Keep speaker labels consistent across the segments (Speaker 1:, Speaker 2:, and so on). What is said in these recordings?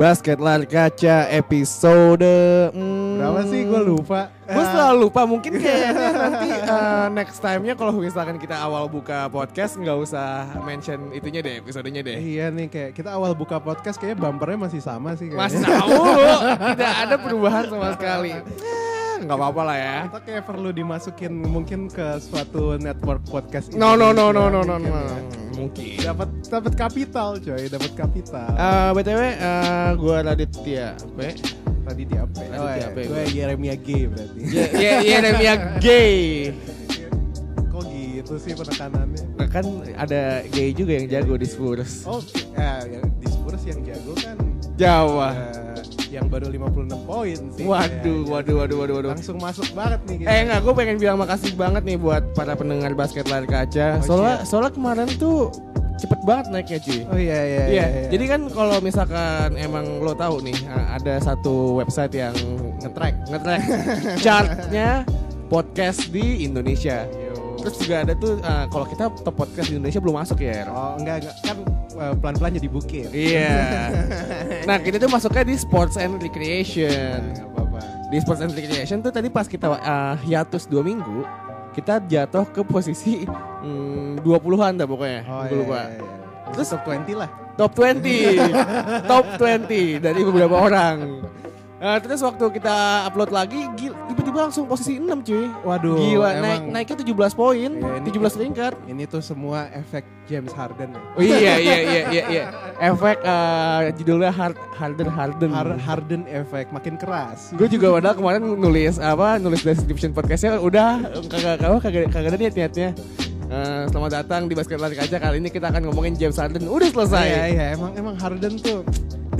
Speaker 1: Basket Lari Kaca episode hmm,
Speaker 2: Berapa sih gue lupa
Speaker 1: Gue selalu lupa mungkin kayaknya nanti uh, next time-nya kalau misalkan kita awal buka podcast nggak usah mention itunya deh episodenya deh.
Speaker 2: Iya nih kayak kita awal buka podcast kayaknya bumpernya masih sama sih kayaknya.
Speaker 1: Masih tahu tidak ada perubahan sama sekali. Eh, Nggak apa-apa lah ya.
Speaker 2: Kita kayak perlu dimasukin mungkin ke suatu network podcast
Speaker 1: No no no no no no
Speaker 2: mungkin
Speaker 1: no.
Speaker 2: Ya.
Speaker 1: Mungkin.
Speaker 2: Dapat dapat kapital coy, dapat kapital.
Speaker 1: Eh, btw, uh, gue Raditya P.
Speaker 2: Tadi di apa?
Speaker 1: Tadi
Speaker 2: Oh,
Speaker 1: di
Speaker 2: ya,
Speaker 1: apa ya
Speaker 2: gue? Yeremia G berarti.
Speaker 1: Ya ya ya Remia gay.
Speaker 2: Kok gitu sih penekanannya?
Speaker 1: Nah, kan ada gay juga yang jago di Spurs.
Speaker 2: Oh, ya, ya, di Spurs yang jago kan
Speaker 1: Jawa.
Speaker 2: eh, yang baru 56 poin sih.
Speaker 1: Waduh,
Speaker 2: Ya,
Speaker 1: waduh, waduh, waduh, waduh.
Speaker 2: Langsung masuk banget nih.
Speaker 1: Eh enggak, gue pengen bilang makasih banget nih buat para pendengar basket lari kaca.
Speaker 2: Oh,
Speaker 1: soalnya,
Speaker 2: siap.
Speaker 1: soalnya kemarin tuh cepet banget naiknya cuy.
Speaker 2: Oh iya iya
Speaker 1: Iya, jadi kan kalau misalkan emang lo tahu nih ada satu website yang ngetrack, ngetrack chartnya podcast di Indonesia. Terus juga ada tuh uh, kalau kita top podcast di Indonesia belum masuk ya.
Speaker 2: Oh enggak enggak kan eh, pelan-pelan jadi bukit.
Speaker 1: Iya. nah kita tuh masuknya di sports and recreation.
Speaker 2: Enggak apa-apa.
Speaker 1: Di sports and recreation tuh tadi pas kita uh, hiatus dua minggu, kita jatuh ke posisi mm, 20-an dah pokoknya.
Speaker 2: Oh iya,
Speaker 1: lupa.
Speaker 2: iya, iya.
Speaker 1: Terus
Speaker 2: top 20 lah.
Speaker 1: top 20 top 20 dari beberapa orang Nah, terus waktu kita upload lagi tiba-tiba langsung posisi 6 cuy.
Speaker 2: Waduh,
Speaker 1: gila
Speaker 2: emang-
Speaker 1: naik naiknya 17 poin
Speaker 2: ini-
Speaker 1: 17 tingkat
Speaker 2: Ini tuh semua efek James Harden ya.
Speaker 1: oh iya iya iya iya iya. Efek eh, judulnya hard harden harden.
Speaker 2: Har- Harden efek makin keras.
Speaker 1: gue juga padahal kemarin nulis apa nulis description podcastnya udah kagak kagak kagak kagak ada niat niatnya Eh, selamat datang di basket lari kaca. Kali ini kita akan ngomongin James Harden. Udah selesai.
Speaker 2: Iya iya emang emang Harden tuh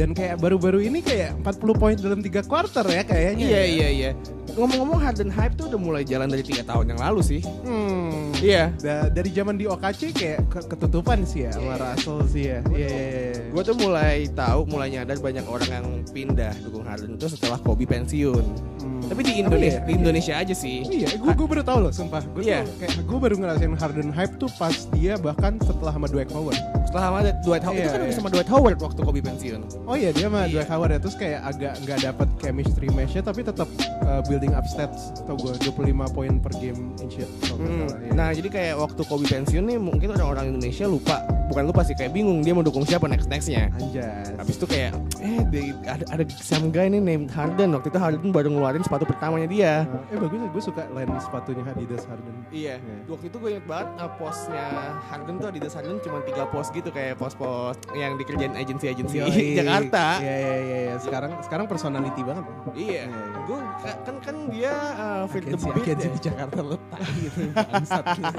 Speaker 2: dan kayak baru-baru ini kayak 40 poin dalam tiga quarter ya kayaknya.
Speaker 1: Iya
Speaker 2: ya.
Speaker 1: iya iya. Ngomong-ngomong Harden hype tuh udah mulai jalan dari tiga tahun yang lalu sih.
Speaker 2: Hmm.
Speaker 1: Iya.
Speaker 2: Da- dari zaman di OKC kayak ke- ketutupan sih ya sama Russell sih ya. Iya iya iya.
Speaker 1: Gue tuh mulai tahu, mulai nyadar banyak orang yang pindah dukung Harden itu setelah Kobe pensiun.
Speaker 2: Hmm.
Speaker 1: Tapi di Indonesia,
Speaker 2: ya?
Speaker 1: di Indonesia aja sih.
Speaker 2: Oh iya, gue gue baru tahu loh, sumpah. Gue
Speaker 1: Iya.
Speaker 2: tuh kayak gue baru ngerasain Harden hype tuh pas dia bahkan setelah sama Dwight Howard.
Speaker 1: Setelah sama Dwight Howard, itu
Speaker 2: Iya,
Speaker 1: kan
Speaker 2: iya.
Speaker 1: sama Dwight Howard waktu Kobe pensiun.
Speaker 2: Oh iya dia sama
Speaker 1: Iya.
Speaker 2: Dwight Howard ya terus kayak agak nggak dapet chemistry match-nya tapi tetap uh, building up stats atau gue 25 poin per game in shit. nggak
Speaker 1: Hmm.
Speaker 2: iya.
Speaker 1: Nah jadi kayak waktu Kobe pensiun nih mungkin orang-orang Indonesia lupa, bukan lupa sih kayak bingung dia mau dukung siapa next nextnya.
Speaker 2: Anjas.
Speaker 1: Habis itu kayak eh di- ada ada some guy nih named Harden waktu itu Harden baru ngeluarin sepatu pertamanya dia.
Speaker 2: Uh, eh bagus gue suka line sepatunya Adidas Harden.
Speaker 1: Iya,
Speaker 2: Iya.
Speaker 1: waktu itu gue inget banget uh, posnya Harden tuh Adidas Harden cuma tiga pos gitu kayak pos-pos yang dikerjain agensi-agensi
Speaker 2: Yoi.
Speaker 1: Jakarta.
Speaker 2: Iya iya iya iya. Sekarang sekarang personality banget.
Speaker 1: Iya,
Speaker 2: Iya, iya.
Speaker 1: gue ka- kan kan dia uh, fit the
Speaker 2: Agensi
Speaker 1: beat
Speaker 2: agensi
Speaker 1: ya.
Speaker 2: di Jakarta letak gitu. Bangsat gitu.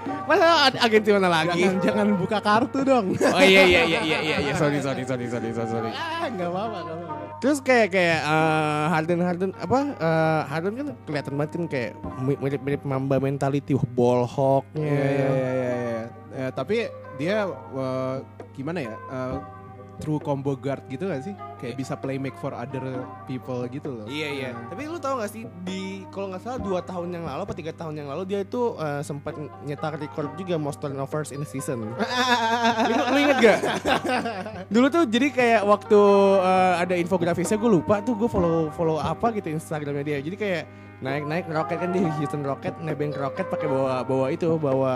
Speaker 1: Masa ada agensi mana lagi?
Speaker 2: jangan jangan buka kartu dong.
Speaker 1: Oh iya iya iya iya iya iya sorry sorry sorry sorry sorry.
Speaker 2: ah nggak apa-apa apa-apa.
Speaker 1: Terus kayak kayak uh, Harden Harden apa uh, Harden kan kelihatan banget kan kayak mi- mirip-mirip Mamba mentality ball hawknya.
Speaker 2: Iya iya iya iya. Eh, tapi dia eh, gimana ya? eh, true combo guard gitu gak sih? Kayak bisa play make for other people gitu loh.
Speaker 1: Iya iya.
Speaker 2: Nah.
Speaker 1: Tapi lu tau gak sih di kalau nggak salah dua tahun yang lalu atau tiga tahun yang lalu dia itu eh, sempat nyetak record juga most turnovers in a season. lu, lu inget gak? Dulu tuh jadi kayak waktu eh, ada infografisnya gue lupa tuh gue follow follow apa gitu Instagramnya dia. Jadi kayak naik naik roket kan di Houston Rocket nebeng ke roket pakai bawa bawa itu bawa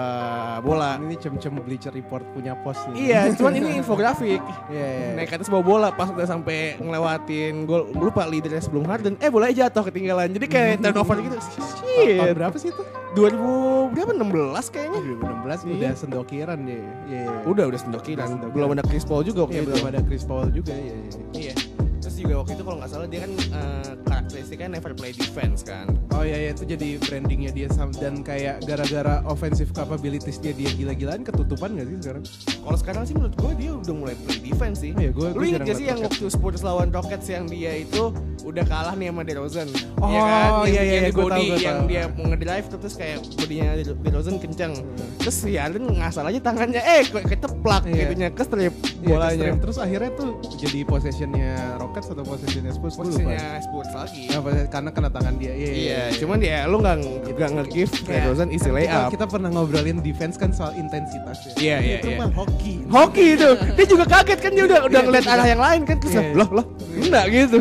Speaker 1: bola.
Speaker 2: Ini cem-cem Bleacher Report punya pos nih.
Speaker 1: Iya, cuman ini infografik.
Speaker 2: Iya iya.
Speaker 1: Naik ke atas bawa bola pas udah sampai ngelewatin gol lupa leadernya sebelum Harden. Eh bolanya jatuh ketinggalan. Jadi kayak turnover gitu.
Speaker 2: Tahun
Speaker 1: Shit.
Speaker 2: berapa sih itu?
Speaker 1: 2000 berapa 16 kayaknya.
Speaker 2: 2016
Speaker 1: Iya.
Speaker 2: udah sendokiran dia. Iya. iya.
Speaker 1: Udah udah sendokiran.
Speaker 2: Sendokiran.
Speaker 1: Belum ada Chris Paul juga waktu
Speaker 2: Iya
Speaker 1: itu.
Speaker 2: belum ada Chris Paul juga ya.
Speaker 1: Iya. Terus juga waktu itu kalau nggak salah dia kan eh, karakteristiknya never play defense kan.
Speaker 2: Oh iya iya itu jadi brandingnya dia dan kayak gara-gara offensive capabilities dia dia gila-gilaan ketutupan gak sih sekarang?
Speaker 1: Kalau sekarang sih menurut gue dia udah mulai play defense sih.
Speaker 2: Oh iya, gua-
Speaker 1: Lu
Speaker 2: gua
Speaker 1: inget gak sih yang waktu Spurs lawan Rockets yang dia itu udah kalah nih sama DeRozan?
Speaker 2: Oh,
Speaker 1: Iya kan? Yang-
Speaker 2: iya, iya, iya,
Speaker 1: body,
Speaker 2: tahu,
Speaker 1: yang
Speaker 2: tahu.
Speaker 1: dia mau ngedrive terus kayak bodinya De- DeRozan kenceng. Terus si Harden ngasal aja tangannya, eh kok keteplak
Speaker 2: Iya.
Speaker 1: gitunya ke strip
Speaker 2: Iya,
Speaker 1: bolanya.
Speaker 2: ke stream. Terus akhirnya tuh jadi possessionnya Rockets atau possessionnya Spurs?
Speaker 1: Posisinya Spurs lagi. Lagi.
Speaker 2: Apa, karena kena tangan dia. Iya,
Speaker 1: Iya, cuman ya lu nggak nggak nge-give Rosen isi
Speaker 2: kan kita,
Speaker 1: layup.
Speaker 2: kita pernah ngobrolin defense kan soal intensitas ya.
Speaker 1: Iya, iya,
Speaker 2: Itu
Speaker 1: iya.
Speaker 2: mah hoki.
Speaker 1: Hoki itu, dia juga kaget kan dia udah udah
Speaker 2: Iya,
Speaker 1: ngeliat arah yang lain kan terus
Speaker 2: Iya,
Speaker 1: loh loh enggak gitu.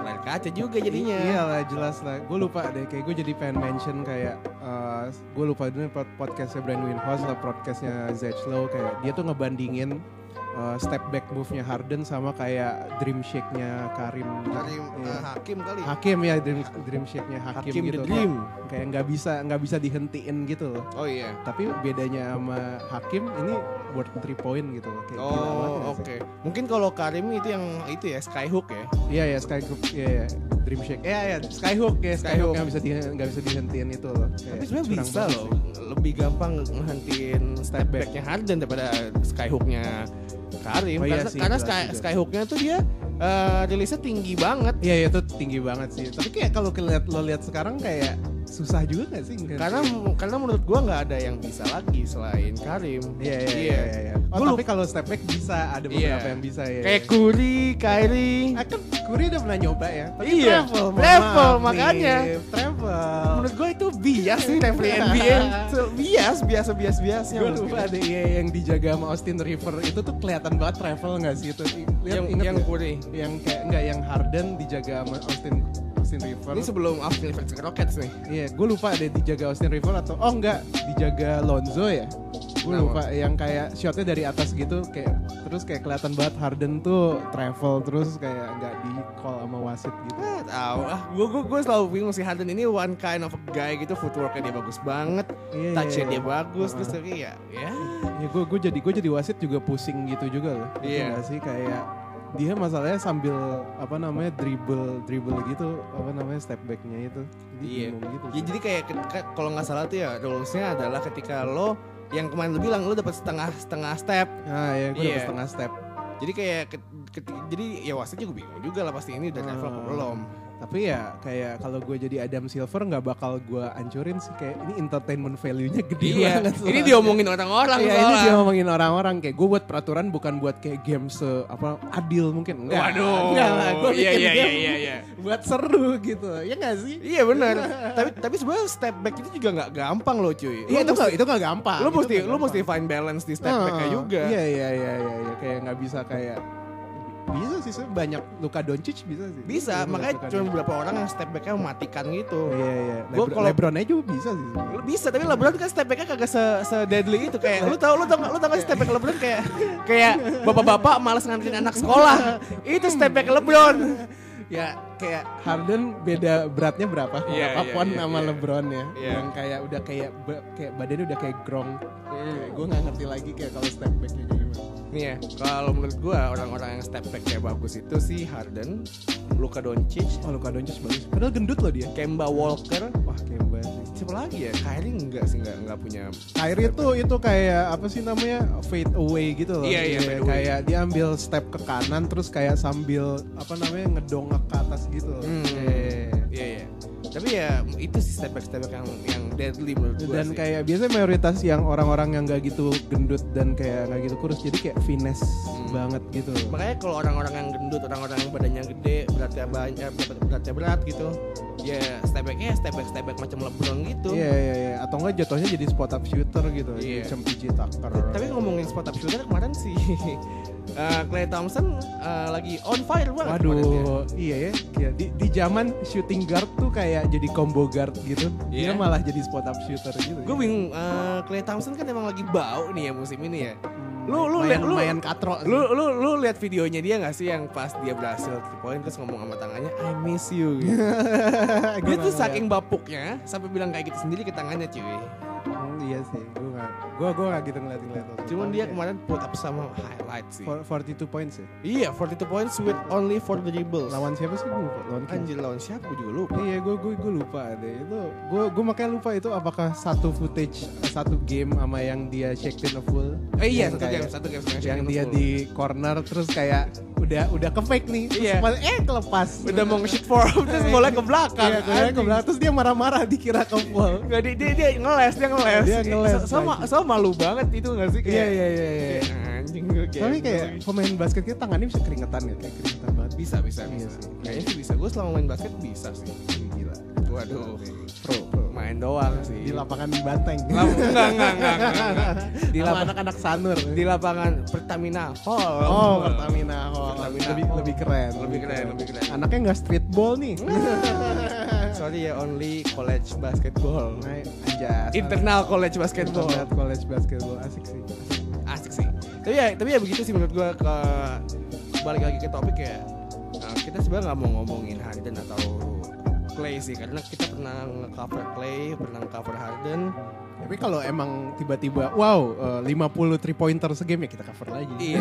Speaker 1: Layar kaca juga jadinya.
Speaker 2: Iya lah jelas lah. Gue lupa deh. Kayak gue jadi pengen mention kayak gue lupa dulu pod- podcastnya Brand Winhouse atau podcastnya Zach Lowe kayak dia tuh ngebandingin uh, step back move-nya Harden sama kayak dream shake-nya Karim.
Speaker 1: Karim
Speaker 2: Iya.
Speaker 1: eh, Hakim kali.
Speaker 2: Hakim ya dream dream shake-nya Hakim,
Speaker 1: Hakim
Speaker 2: gitu.
Speaker 1: the Dream.
Speaker 2: Kayak- Kayak nggak bisa nggak bisa dihentiin gitu loh.
Speaker 1: Oh iya.
Speaker 2: Tapi bedanya sama Hakim ini worth three point gitu loh. Kayak
Speaker 1: Oh
Speaker 2: nggak
Speaker 1: oke.
Speaker 2: sih?
Speaker 1: Mungkin kalau Karim itu yang itu ya skyhook ya.
Speaker 2: Iya ya Skyhook, iya ya Dream Shake, iya ya Skyhook ya
Speaker 1: Skyhook.
Speaker 2: Skyhook yang bisa di nggak bisa dihentiin itu loh. Kayak
Speaker 1: Tapi sebenarnya bisa
Speaker 2: banget
Speaker 1: loh.
Speaker 2: sih.
Speaker 1: Lebih gampang ngehentiin step backnya Harden daripada skyhooknya Karim.
Speaker 2: Oh iya
Speaker 1: karena
Speaker 2: sih,
Speaker 1: karena sky, skyhooknya tuh dia eh rilisnya tinggi banget.
Speaker 2: Iya ya, itu tinggi banget sih. Tapi kayak kalau keliat lo lihat sekarang kayak susah juga gak sih?
Speaker 1: Karena karena menurut gua nggak ada yang bisa lagi selain Karim.
Speaker 2: Iya iya iya. iya, iya. Oh,
Speaker 1: Gua
Speaker 2: tapi kalau step back bisa ada beberapa
Speaker 1: Iya.
Speaker 2: yang bisa ya.
Speaker 1: Kayak Curry, Kyrie.
Speaker 2: Ah, kan Curry udah pernah nyoba ya. Tapi
Speaker 1: Iya,
Speaker 2: travel,
Speaker 1: travel, makanya.
Speaker 2: Travel.
Speaker 1: Menurut gue itu bias sih referee NBA. So, bias, biasa bias biasnya.
Speaker 2: gue lupa ada iya yang dijaga sama Austin River itu tuh kelihatan banget travel nggak sih itu lihat
Speaker 1: Yang
Speaker 2: inget
Speaker 1: yang
Speaker 2: nggak?
Speaker 1: Curry.
Speaker 2: yang kayak enggak yang Harden dijaga sama Austin Austin River
Speaker 1: Ini sebelum Austin Rivers ke Rockets nih.
Speaker 2: iya gue lupa ada dijaga Austin River atau oh enggak dijaga Lonzo ya gue
Speaker 1: Kenapa?
Speaker 2: lupa yang kayak shotnya dari atas gitu kayak terus kayak kelihatan banget Harden tuh travel terus kayak nggak di call sama wasit gitu
Speaker 1: Ah, tahu ah, gue gue gue selalu bingung si Harden ini one kind of a guy gitu, footworknya dia bagus banget,
Speaker 2: Iya, iya,
Speaker 1: touchnya
Speaker 2: iya.
Speaker 1: dia bagus,
Speaker 2: Uh-uh.
Speaker 1: terus tapi ya, ya.
Speaker 2: ya gue gue jadi gue jadi wasit juga pusing gitu juga loh
Speaker 1: Iya.
Speaker 2: nggak sih kayak dia masalahnya sambil apa namanya dribble dribble gitu apa namanya step backnya itu jadi
Speaker 1: Iya.
Speaker 2: gitu
Speaker 1: Ya jadi kayak ke- ke- kalau nggak salah tuh ya rulesnya adalah ketika lo yang kemarin lo bilang lo dapat setengah setengah step.
Speaker 2: nah ya gue
Speaker 1: Iya.
Speaker 2: dapet setengah step
Speaker 1: Jadi kayak ke- ke- jadi ya wasit juga bingung juga lah pasti ini udah travel apa
Speaker 2: Hmm.
Speaker 1: belum.
Speaker 2: Tapi ya kayak kalau gue jadi Adam Silver nggak bakal gue ancurin sih kayak ini entertainment value-nya gede
Speaker 1: Iya,
Speaker 2: banget
Speaker 1: ini
Speaker 2: soalnya.
Speaker 1: diomongin orang-orang
Speaker 2: Iya ini
Speaker 1: soalnya.
Speaker 2: ngomongin orang-orang kayak gue buat peraturan bukan buat kayak game se apa adil mungkin enggak
Speaker 1: Waduh.
Speaker 2: enggak lah gue
Speaker 1: Iya,
Speaker 2: bikin
Speaker 1: iya,
Speaker 2: game
Speaker 1: iya, iya.
Speaker 2: buat seru gitu ya nggak sih
Speaker 1: Iya benar. tapi tapi sebenarnya step back itu juga nggak gampang loh cuy.
Speaker 2: Iya itu nggak itu nggak gampang.
Speaker 1: Lu mesti lu mesti find balance di step backnya
Speaker 2: Ah,
Speaker 1: juga.
Speaker 2: Iya iya iya iya iya. kayak nggak bisa kayak bisa sih banyak Luka Doncic bisa sih.
Speaker 1: Bisa,
Speaker 2: Luka
Speaker 1: makanya
Speaker 2: Doncic.
Speaker 1: cuma beberapa orang yang step backnya mematikan gitu.
Speaker 2: Iya iya.
Speaker 1: Gua
Speaker 2: Lebron,
Speaker 1: kalau-
Speaker 2: Lebron aja juga bisa sih. sebenarnya.
Speaker 1: Lu bisa tapi LeBron kan step backnya kagak se, se deadly itu kayak lu tau lu tau lu tau gak step back LeBron kayak kayak bapak-bapak malas nganterin anak sekolah itu step back LeBron
Speaker 2: Ya kayak Harden beda beratnya berapa?
Speaker 1: Iya,
Speaker 2: berapa
Speaker 1: iya,
Speaker 2: pon
Speaker 1: iya,
Speaker 2: sama
Speaker 1: iya.
Speaker 2: LeBron ya?
Speaker 1: Iya.
Speaker 2: Yang kayak udah kayak kayak badannya udah kayak grong. Kayak gue nggak ngerti lagi kayak kalau step backnya.
Speaker 1: Nih ya kalau menurut gua orang-orang yang step back kayak bagus itu si Harden Luka Doncic
Speaker 2: Oh Luka Doncic bagus. Padahal gendut loh dia.
Speaker 1: Kemba Walker
Speaker 2: Wah Kemba
Speaker 1: siapa lagi ya Kyrie enggak sih enggak enggak punya
Speaker 2: Kyrie itu itu kayak apa sih namanya fade away gitu loh.
Speaker 1: Iya, iya, away.
Speaker 2: Kayak dia ambil step ke kanan terus kayak sambil apa namanya ngedongak ke atas gitu. loh.
Speaker 1: Hmm.
Speaker 2: Iya.
Speaker 1: Tapi ya itu sih step back step back yang yang deadly menurut gue
Speaker 2: Dan
Speaker 1: sih.
Speaker 2: kayak biasanya mayoritas yang orang-orang yang gak gitu gendut dan kayak gak gitu kurus jadi kayak finesse
Speaker 1: Hmm.
Speaker 2: banget gitu.
Speaker 1: makanya kalau orang-orang yang gendut, orang-orang yang badannya gede, beratnya banyak, berat, beratnya berat gitu. Ya step backnya step back step back macam LeBron gitu.
Speaker 2: Iya iya iya atau enggak jatuhnya jadi spot up shooter gitu.
Speaker 1: Iya.
Speaker 2: Macam PJ Tucker.
Speaker 1: Tapi ngomongin spot up shooter kemarin sih uh, Clay Thompson uh, lagi on fire banget. ya.
Speaker 2: Waduh, iya ya. Kayak di, di zaman shooting guard tuh kayak jadi combo guard gitu. Dia
Speaker 1: Iya.
Speaker 2: malah jadi spot up shooter gitu.
Speaker 1: Gue bingung, uh, Clay Thompson kan emang lagi bau nih ya musim ini ya.
Speaker 2: Hmm,
Speaker 1: Lu- lu
Speaker 2: lumayan,
Speaker 1: liat- lu-
Speaker 2: lumayan katro. sih.
Speaker 1: Lu lu lu lihat videonya dia gak sih yang pas dia berhasil three point terus ngomong sama tangannya I miss you gitu. Dia tuh saking bapuknya sampai bilang kayak gitu sendiri ke tangannya cuy.
Speaker 2: Ngeliat. Hmm, iya sih, gue gak, gue gue gak gitu ngeliat-ngeliat. waktu
Speaker 1: Cuman dia
Speaker 2: Kayak
Speaker 1: kemarin put up sama highlight sih.
Speaker 2: for- 42 points ya.
Speaker 1: Iya, 42 points with only 4 dribbles.
Speaker 2: Lawan siapa sih gue lupa? Lawan.
Speaker 1: Anjir lawan siapa gue juga lupa.
Speaker 2: Iya, gue gue gue lupa deh. Itu gue gue makanya lupa itu apakah satu footage satu game sama yang dia shake in a full.
Speaker 1: Eh iya, satu
Speaker 2: kayak-
Speaker 1: game, satu game sama
Speaker 2: yang dia
Speaker 1: Full.
Speaker 2: di corner terus kayak udah udah ke fake nih. Terus
Speaker 1: Iya.
Speaker 2: pas- eh kelepas.
Speaker 1: Udah mau nge-shoot forward terus bola ke belakang.
Speaker 2: Iya, ke belakang. Terus dia marah-marah dikira ke ball.
Speaker 1: Nggak, dia, dia, dia ngeles, dia ngeles.
Speaker 2: Dia ngeles,
Speaker 1: So, sama,
Speaker 2: anjing.
Speaker 1: sama malu banget itu gak sih?
Speaker 2: Iya iya iya. iya.
Speaker 1: Kayak, Anjing gue
Speaker 2: Tapi kayak pemain basket kita tangannya bisa keringetan ya, kayak keringetan banget.
Speaker 1: bisa, bisa,
Speaker 2: Iya
Speaker 1: bisa.
Speaker 2: sih.
Speaker 1: Kayaknya sih bisa. Gue selama main basket bisa sih.
Speaker 2: Gila.
Speaker 1: Waduh.
Speaker 2: Pro, pro.
Speaker 1: Main doang sih.
Speaker 2: Di lapangan banteng.
Speaker 1: Lam- enggak, enggak, enggak, enggak, enggak. Di lapangan
Speaker 2: anak-anak sanur.
Speaker 1: di lapangan Pertamina Hall.
Speaker 2: Oh, Pertamina Hall.
Speaker 1: Pertamina
Speaker 2: lebih
Speaker 1: Hall.
Speaker 2: lebih keren.
Speaker 1: Lebih keren, lebih keren.
Speaker 2: Anaknya nggak streetball nih.
Speaker 1: Sorry ya, only college basketball.
Speaker 2: Nah, anjas.
Speaker 1: Internal college basketball.
Speaker 2: Internet college basketball asik sih. Asik.
Speaker 1: Asik sih. Tapi ya, tapi ya begitu sih menurut gua ke balik lagi ke topik ya. nah, kita sebenarnya nggak mau ngomongin Harden atau Clay sih karena kita pernah nge-cover Clay, pernah nge-cover Harden.
Speaker 2: Tapi kalau emang tiba-tiba wow eh, 50 three pointer segame ya kita cover lagi.
Speaker 1: Iya.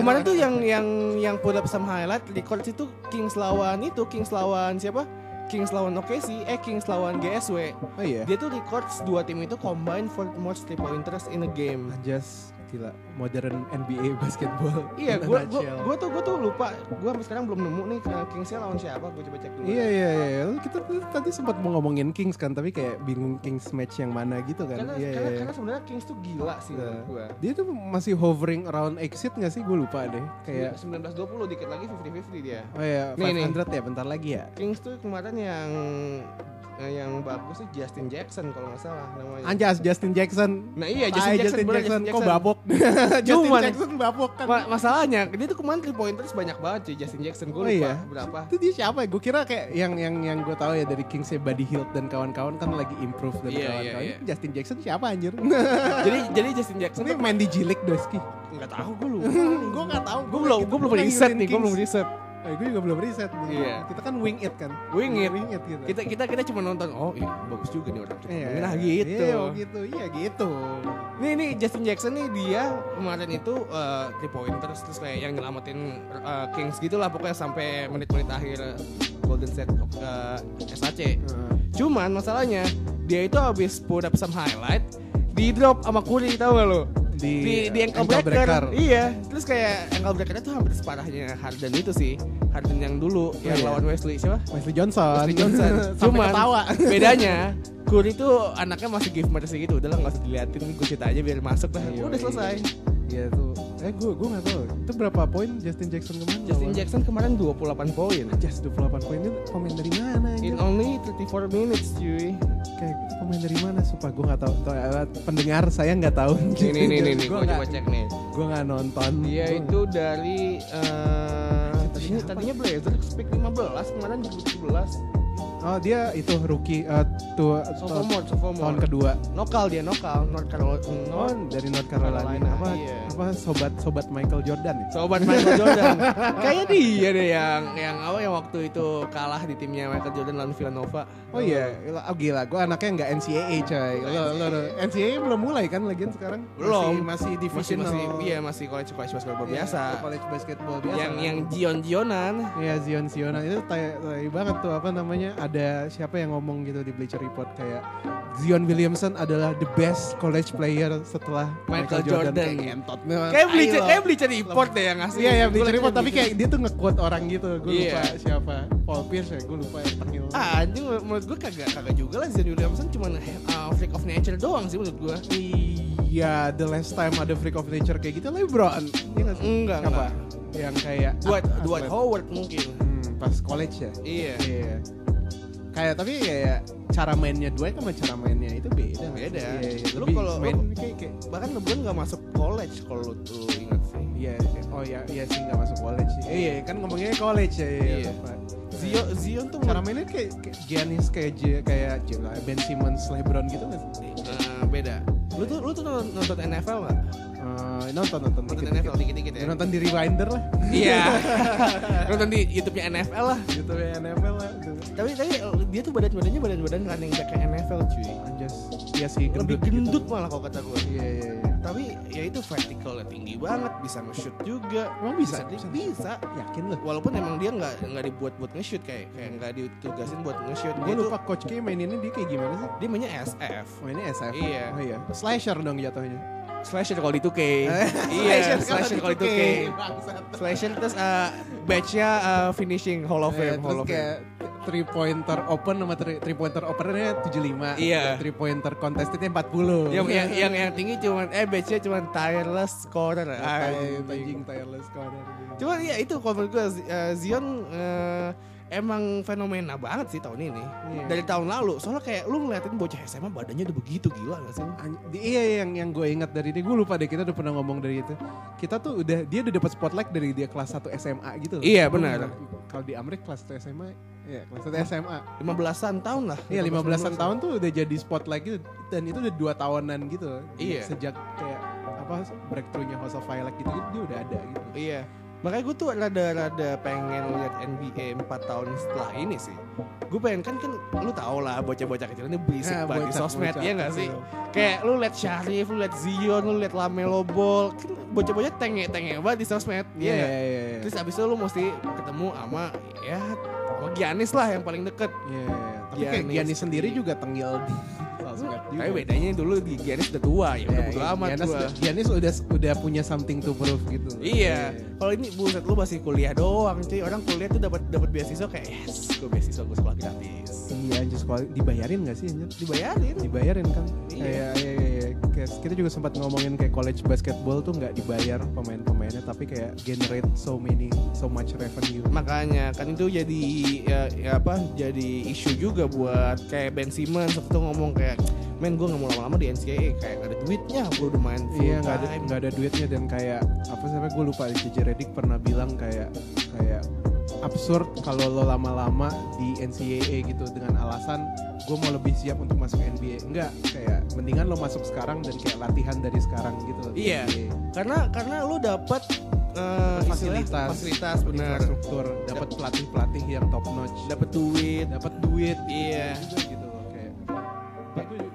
Speaker 1: Kemarin tuh yang yang yang pull up some highlight records itu Kings lawan itu Kings lawan siapa? Kings lawan OKC, eh Kings lawan GSW.
Speaker 2: Oh iya.
Speaker 1: Dia tuh records dua tim itu combine for most three pointers in a game.
Speaker 2: Anjas gila modern NBA basketball.
Speaker 1: Iya, gua,
Speaker 2: nutshell.
Speaker 1: gua tuh gua tuh lupa. Gua sampai sekarang belum nemu nih uh, Kingsnya lawan siapa. Gua coba cek dulu.
Speaker 2: Iya iya iya. Kita tuh tadi sempat mau ngomongin Kings kan, tapi kayak bingung Kings match yang mana gitu kan.
Speaker 1: Karena,
Speaker 2: Iya
Speaker 1: karena,
Speaker 2: iya.
Speaker 1: karena sebenarnya Kings tuh gila sih
Speaker 2: Iya.
Speaker 1: menurut gua.
Speaker 2: Dia tuh masih hovering around exit gak sih? Gue lupa deh. Kayak
Speaker 1: 19-20 dikit lagi 50-50 dia.
Speaker 2: oh ya
Speaker 1: Nih, nih.
Speaker 2: 500 ya bentar lagi ya.
Speaker 1: Kings tuh kemarin yang eh, yang bagus tuh Justin Jackson kalau nggak salah namanya.
Speaker 2: Anjas Justin Jackson.
Speaker 1: Nah iya Justin Jackson, bener,
Speaker 2: Jackson,
Speaker 1: Justin
Speaker 2: kok
Speaker 1: Jackson.
Speaker 2: babok? Justin
Speaker 1: Cuman-
Speaker 2: Jackson babok kan.
Speaker 1: Ma- masalahnya dia tuh kemarin three pointers banyak banget cuy Justin Jackson gue
Speaker 2: Oh,
Speaker 1: lupa
Speaker 2: iya?
Speaker 1: berapa.
Speaker 2: itu dia siapa ya? Gue kira kayak yang yang yang gue tahu ya dari Kings Buddy Hield dan kawan-kawan kan lagi improve dan
Speaker 1: Iya,
Speaker 2: kawan-kawan.
Speaker 1: iya, iya.
Speaker 2: Justin Jackson siapa anjir?
Speaker 1: jadi jadi Justin Jackson
Speaker 2: Ini main di Jilik Doski.
Speaker 1: nggak tahu gue lupa.
Speaker 2: gue nggak tahu.
Speaker 1: gue belum gue belum riset nih gue belum riset.
Speaker 2: Eh, gue juga belum riset nih.
Speaker 1: Iya.
Speaker 2: Kita kan wing it kan.
Speaker 1: Wing it.
Speaker 2: Wing it gitu.
Speaker 1: Kita kita kita cuma nonton oh iya bagus juga nih orang kita
Speaker 2: Iya.
Speaker 1: nah gitu.
Speaker 2: Iya gitu. Iya gitu.
Speaker 1: Nih nih Justin Jackson nih dia kemarin itu uh, three pointers terus kayak yang nyelamatin uh, Kings gitu lah pokoknya sampai menit-menit akhir uh, Golden State uh, SAC.
Speaker 2: Heeh.
Speaker 1: Cuman masalahnya dia itu habis put up some highlight di drop sama Curry tau gak lo?
Speaker 2: Di,
Speaker 1: Di, di ankle,
Speaker 2: ankle
Speaker 1: breaker.
Speaker 2: breaker.
Speaker 1: Iya, terus kayak ankle breakernya tuh hampir separahnya Harden itu sih. Harden yang dulu yang
Speaker 2: iya.
Speaker 1: lawan Wesley siapa?
Speaker 2: Wesley Johnson.
Speaker 1: Wesley Johnson. Cuman
Speaker 2: ketawa.
Speaker 1: bedanya Curry tuh anaknya masih give mercy gitu. Udah lah nggak usah diliatin, gue cerita aja biar masuk lah.
Speaker 2: Iya,
Speaker 1: Udah
Speaker 2: iya.
Speaker 1: selesai.
Speaker 2: Iya tuh. Eh gue gue nggak tahu. Itu berapa poin Justin Jackson kemarin?
Speaker 1: Justin
Speaker 2: Lawan-
Speaker 1: Jackson kemarin 28 poin.
Speaker 2: Just 28 poin itu pemain dari mana
Speaker 1: In
Speaker 2: ini?
Speaker 1: only 34 minutes cuy.
Speaker 2: Kayak pemain dari mana? Sumpah gue nggak tahu. Eh, Pendengar saya nggak tahu.
Speaker 1: Nih nih nih nih,
Speaker 2: gue
Speaker 1: coba cek nih.
Speaker 2: Gue nggak nonton.
Speaker 1: Dia
Speaker 2: Gua
Speaker 1: itu dari eh tadinya tadinya Blazers pick 15 kemarin 17.
Speaker 2: Oh dia itu rookie uh, tuh
Speaker 1: Sophomore, sophomore.
Speaker 2: tahun kedua.
Speaker 1: Lokal dia lokal North Carolina.
Speaker 2: Oh dari North Carolina.
Speaker 1: Carolina,
Speaker 2: apa
Speaker 1: iya.
Speaker 2: apa sobat sobat Michael Jordan ya?
Speaker 1: Sobat Michael Jordan. Kayaknya dia deh yang yang apa yang waktu itu kalah di timnya Michael Jordan lawan Villanova.
Speaker 2: Oh iya, oh gila, gue anaknya nggak NCAA coy. Lo, lo, lo, NCAA belum mulai kan lagian sekarang?
Speaker 1: Belum.
Speaker 2: Masih, masih
Speaker 1: Masih
Speaker 2: divisional.
Speaker 1: masih iya masih college college basketball
Speaker 2: Iya,
Speaker 1: biasa.
Speaker 2: College basketball biasa.
Speaker 1: Yang
Speaker 2: kan.
Speaker 1: yang Jion Jionan.
Speaker 2: Iya Zion Sionan itu tai, tai banget tuh apa namanya ada siapa yang ngomong gitu di Bleacher Report kayak Zion Williamson adalah the best college player setelah
Speaker 1: Michael
Speaker 2: Michael, Jordan.
Speaker 1: Jordan.
Speaker 2: Kayak entot memang.
Speaker 1: Kayak
Speaker 2: Tai
Speaker 1: kayak beli report deh yang ngasih.
Speaker 2: Iya ya Bleacher Report tapi
Speaker 1: Bleacher
Speaker 2: kayak dia tuh nge-quote orang gitu. Gue
Speaker 1: Iya.
Speaker 2: lupa siapa. Paul Pierce ya, gue lupa yang tengil.
Speaker 1: Ah, anjing menurut gue kagak kagak juga lah Zion Williamson cuma uh, freak of nature doang sih menurut gue.
Speaker 2: Iya, the last time ada freak of nature kayak gitu LeBron. Iya?
Speaker 1: Enggak,
Speaker 2: Apa?
Speaker 1: enggak.
Speaker 2: Yang kayak
Speaker 1: Dwight. Dwight Howard mungkin.
Speaker 2: Hmm, pas college ya.
Speaker 1: Iya.
Speaker 2: Iya. Kayak tapi kayak cara mainnya Dwight sama cara mainnya itu beda. nggak?
Speaker 1: Beda.
Speaker 2: Iya, iya.
Speaker 1: Lu kalau-
Speaker 2: main
Speaker 1: lu-
Speaker 2: kayak, kayak
Speaker 1: Bahkan LeBron gak masuk college kalau lu tuh ingat sih.
Speaker 2: Iya, oh ya, iya sih nggak masuk college sih. Iya, kan ngomongnya college ya. Iya.
Speaker 1: Iya.
Speaker 2: lupa.
Speaker 1: Zion Zion tuh
Speaker 2: Cara mainnya kayak, kayak Giannis kayak J, kayak J, Ben Simmons, LeBron gitu nggak sih?
Speaker 1: Eh, beda. Lu tuh lu tuh nonton, nonton NFL gak?
Speaker 2: Eh, nonton nonton
Speaker 1: Nonton
Speaker 2: dikit-dikit.
Speaker 1: NFL dikit-dikit ya.
Speaker 2: Ya, nonton di Rewinder lah.
Speaker 1: Iya. nonton di YouTube-nya NFL lah.
Speaker 2: gitu ya NFL lah. Gitu.
Speaker 1: Tapi tapi eh, dia tuh badan badannya badan badan running back kayak NFL cuy.
Speaker 2: Anjas, iya sih
Speaker 1: Lebih
Speaker 2: gendut.
Speaker 1: gendut
Speaker 2: gitu.
Speaker 1: malah kalau kata gue.
Speaker 2: Iya iya iya.
Speaker 1: Tapi ya itu verticalnya tinggi banget, bisa nge-shoot juga.
Speaker 2: Emang bisa?
Speaker 1: Bisa,
Speaker 2: Bisa.
Speaker 1: bisa.
Speaker 2: Yakin loh.
Speaker 1: Walaupun emang dia nggak nggak dibuat buat nge-shoot kayak kayak nggak ditugasin buat nge-shoot.
Speaker 2: Gue
Speaker 1: Dia tuh
Speaker 2: lupa coach K maininnya dia kayak gimana sih?
Speaker 1: dia mainnya SF.
Speaker 2: Ini SF.
Speaker 1: Iya.
Speaker 2: Oh iya. Slasher dong jatuhnya.
Speaker 1: Slasher kalau di 2K.
Speaker 2: Slasher
Speaker 1: iya, slasher kalau di
Speaker 2: 2K.
Speaker 1: 2K.
Speaker 2: Bangsat.
Speaker 1: Slasher terus uh, batch-nya uh, finishing Hall of Fame, Hall
Speaker 2: terus
Speaker 1: of Fame.
Speaker 2: kayak three pointer open sama three, three pointer openernya 75.
Speaker 1: Iya.
Speaker 2: Three pointer contestednya 40.
Speaker 1: Yang, yang, yang, yang tinggi cuman eh batch-nya cuman tireless scorer.
Speaker 2: Tai-
Speaker 1: Anjing.
Speaker 2: tireless corner.
Speaker 1: Cuma ya itu kalau gue uh, Zion uh, emang fenomena banget sih tahun ini.
Speaker 2: Iya.
Speaker 1: Dari tahun lalu. Soalnya kayak lu ngeliatin bocah SMA badannya udah begitu gila gak sih?
Speaker 2: Anj- di- Iya yang yang gue ingat dari dia, gue lupa deh kita udah pernah ngomong dari itu. Kita tuh udah dia udah dapat spotlight dari dia kelas 1 SMA gitu.
Speaker 1: Iya, benar.
Speaker 2: Kalau di Amerika kelas 1 SMA, ya kelas 1 SMA.
Speaker 1: 15-an tahun lah.
Speaker 2: Iya 15-an tahun tuh udah jadi spotlight gitu dan itu udah dua tahunan gitu.
Speaker 1: Iya.
Speaker 2: Sejak kayak apa breakthrough-nya House of Violet gitu, gitu dia udah ada gitu.
Speaker 1: Iya. Makanya gue tuh rada-rada pengen lihat NBA 4 tahun setelah ini sih. Gue pengen kan kan lu tau lah bocah-bocah kecil ini berisik
Speaker 2: Ah,
Speaker 1: banget di sosmed
Speaker 2: bocah
Speaker 1: ya gak sih? Kayak lu liat Syarif, lu liat Zion, lu liat Lamelo Ball, kan bocah-bocah tenge-tenge banget di sosmed.
Speaker 2: Iya,
Speaker 1: Iya
Speaker 2: iya,
Speaker 1: nggak?
Speaker 2: iya. iya.
Speaker 1: Terus abis itu lu mesti ketemu sama ya sama Giannis lah yang paling deket.
Speaker 2: Iya, iya. Tapi kayak
Speaker 1: Giannis
Speaker 2: Giannis
Speaker 1: seperti-
Speaker 2: sendiri juga tenggil di juga.
Speaker 1: Tapi bedanya dulu di Giannis udah tua ya, udah
Speaker 2: Ya,
Speaker 1: bodo
Speaker 2: iya,
Speaker 1: amat
Speaker 2: Giannis,
Speaker 1: gua.
Speaker 2: Giannis udah udah punya something to prove gitu.
Speaker 1: Iya, kalau ini buset lu masih kuliah doang, cuy. Orang kuliah tuh dapat dapat beasiswa kayak yes, gue beasiswa gue sekolah gratis.
Speaker 2: Iya, anjir sekolah dibayarin gak sih anjir?
Speaker 1: Dibayarin.
Speaker 2: Dibayarin kan?
Speaker 1: Iya.
Speaker 2: Kayak iya, iya, iya. Kayak kita juga sempat ngomongin kayak college basketball tuh nggak dibayar pemain-pemainnya tapi kayak generate so many so much revenue.
Speaker 1: Makanya kan itu jadi ya, ya apa jadi isu juga buat kayak Ben Simmons. Waktu itu ngomong kayak men gue nggak mau lama-lama di NCAA kayak nggak ada duitnya gue udah main full
Speaker 2: Iya nggak ada nggak ada duitnya dan kayak apa sih gue lupa JJ Redick pernah bilang kayak kayak absurd kalau lo lama-lama di NCAA gitu dengan alasan gue mau lebih siap untuk masuk NBA enggak kayak mendingan lo masuk sekarang dan kayak latihan dari sekarang gitu
Speaker 1: Iya.
Speaker 2: NBA.
Speaker 1: karena karena lu dapat eh, istilah
Speaker 2: fasilitas
Speaker 1: fasilitas benar
Speaker 2: infrastruktur dapat pelatih pelatih yang top notch
Speaker 1: dapat duit
Speaker 2: dapat duit
Speaker 1: iya
Speaker 2: juga gitu loh kayak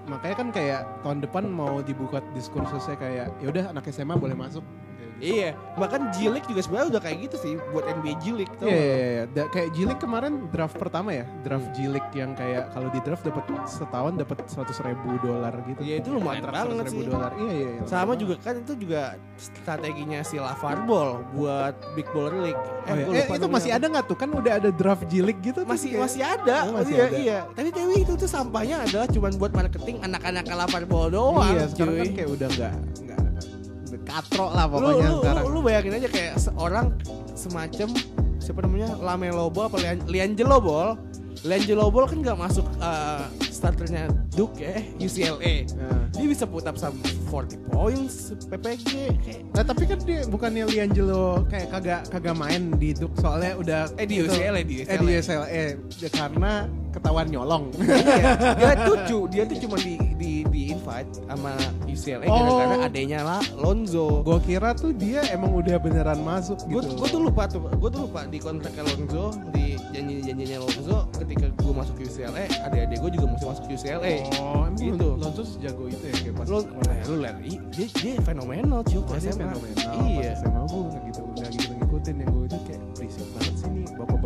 Speaker 2: makanya kan kayak tahun depan mau dibuka diskursusnya kayak ya udah anak SMA boleh masuk gitu.
Speaker 1: Iya bahkan Jilik juga sebenarnya udah kayak gitu sih buat NBA Jilik tau
Speaker 2: Iya, iya, iya. Da- kayak Jilik kemarin draft pertama ya, draft Jilik yang kayak kalau di draft dapat setahun dapat seratus ribu dolar gitu.
Speaker 1: Iya, itu lumayan
Speaker 2: Kontrak
Speaker 1: banget
Speaker 2: 100.000
Speaker 1: sih.
Speaker 2: dolar. Iya iya. iya.
Speaker 1: sama juga kan itu juga strateginya si LaVar Ball buat Big Baller League
Speaker 2: Oh, iya.
Speaker 1: gua
Speaker 2: Eh,
Speaker 1: lupa
Speaker 2: itu masih ada nggak tuh? Kan udah ada draft Jilik gitu.
Speaker 1: masih
Speaker 2: kayak-
Speaker 1: masih ada,
Speaker 2: Oh, masih
Speaker 1: iya,
Speaker 2: ada.
Speaker 1: iya. Tapi Dewi itu tuh sampahnya adalah cuman buat marketing anak-anak LaVar Ball doang.
Speaker 2: Iya, sekarang kan
Speaker 1: cuy.
Speaker 2: kayak udah nggak nggak udah katro lah pokoknya
Speaker 1: lu,
Speaker 2: sekarang.
Speaker 1: lu, lu bayangin aja kayak seorang semacam siapa namanya Lamelo Ball apa Lian, Liangelo Ball Liangelo Ball kan nggak masuk uh, starternya Duke ya UCLA
Speaker 2: Nah.
Speaker 1: dia bisa put up some 40 points PPG kayak
Speaker 2: Nah tapi kan dia bukannya Liangelo kayak kagak kagak main di Duke soalnya udah
Speaker 1: Eh, di
Speaker 2: itu-
Speaker 1: UCLA, di
Speaker 2: eh di UCLA ya, karena ketahuan nyolong.
Speaker 1: iya, dia tuh dia tuh cuma di di di invite sama UCLA
Speaker 2: Oh.
Speaker 1: gara-gara adanya lah Lonzo
Speaker 2: Gue kira tuh dia emang udah beneran masuk
Speaker 1: gue
Speaker 2: gitu.
Speaker 1: gue tuh lupa tuh gue tuh lupa di kontrak Lonzo di janji janjinya Lonzo ketika gue masuk UCLA adik-adik gue juga mesti masuk UCLA
Speaker 2: Oh, emang
Speaker 1: Gitu.
Speaker 2: Lonzo sejago itu ya kayak pas
Speaker 1: lo eh, lu lihat ih, dia dia fenomenal cuy.
Speaker 2: Dia fenomenal.
Speaker 1: iya.
Speaker 2: Pas SMA gue nggak gitu, nggak gitu ngikutin yang gue itu kayak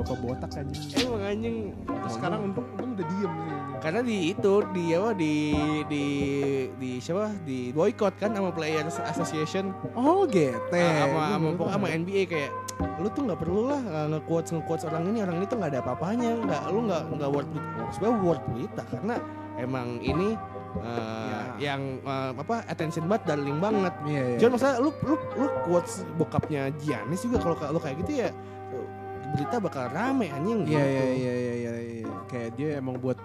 Speaker 2: bapak-bapak botak anjing.
Speaker 1: emang anjing
Speaker 2: Terus sekarang untung, untung udah diem sih.
Speaker 1: karena di itu di apa di di di siapa di boykot kan sama Players Association
Speaker 2: Oh gitu.
Speaker 1: Ah, sama sama sama NBA kayak lu tuh nggak perlu lah uh, nge-quotes nge-quotes orang ini orang ini tuh nggak ada apa-apanya nggak lu nggak nggak worth it sebenarnya worth berita karena emang ini uh, yang uh, apa attention banget darling banget
Speaker 2: Iya, iya.
Speaker 1: Jangan masalah lu lu lu quotes bokapnya Giannis juga kalau kalau kayak gitu ya berita bakal rame anjing
Speaker 2: Iya
Speaker 1: gitu.
Speaker 2: iya iya iya iya iya. Kayak dia emang buat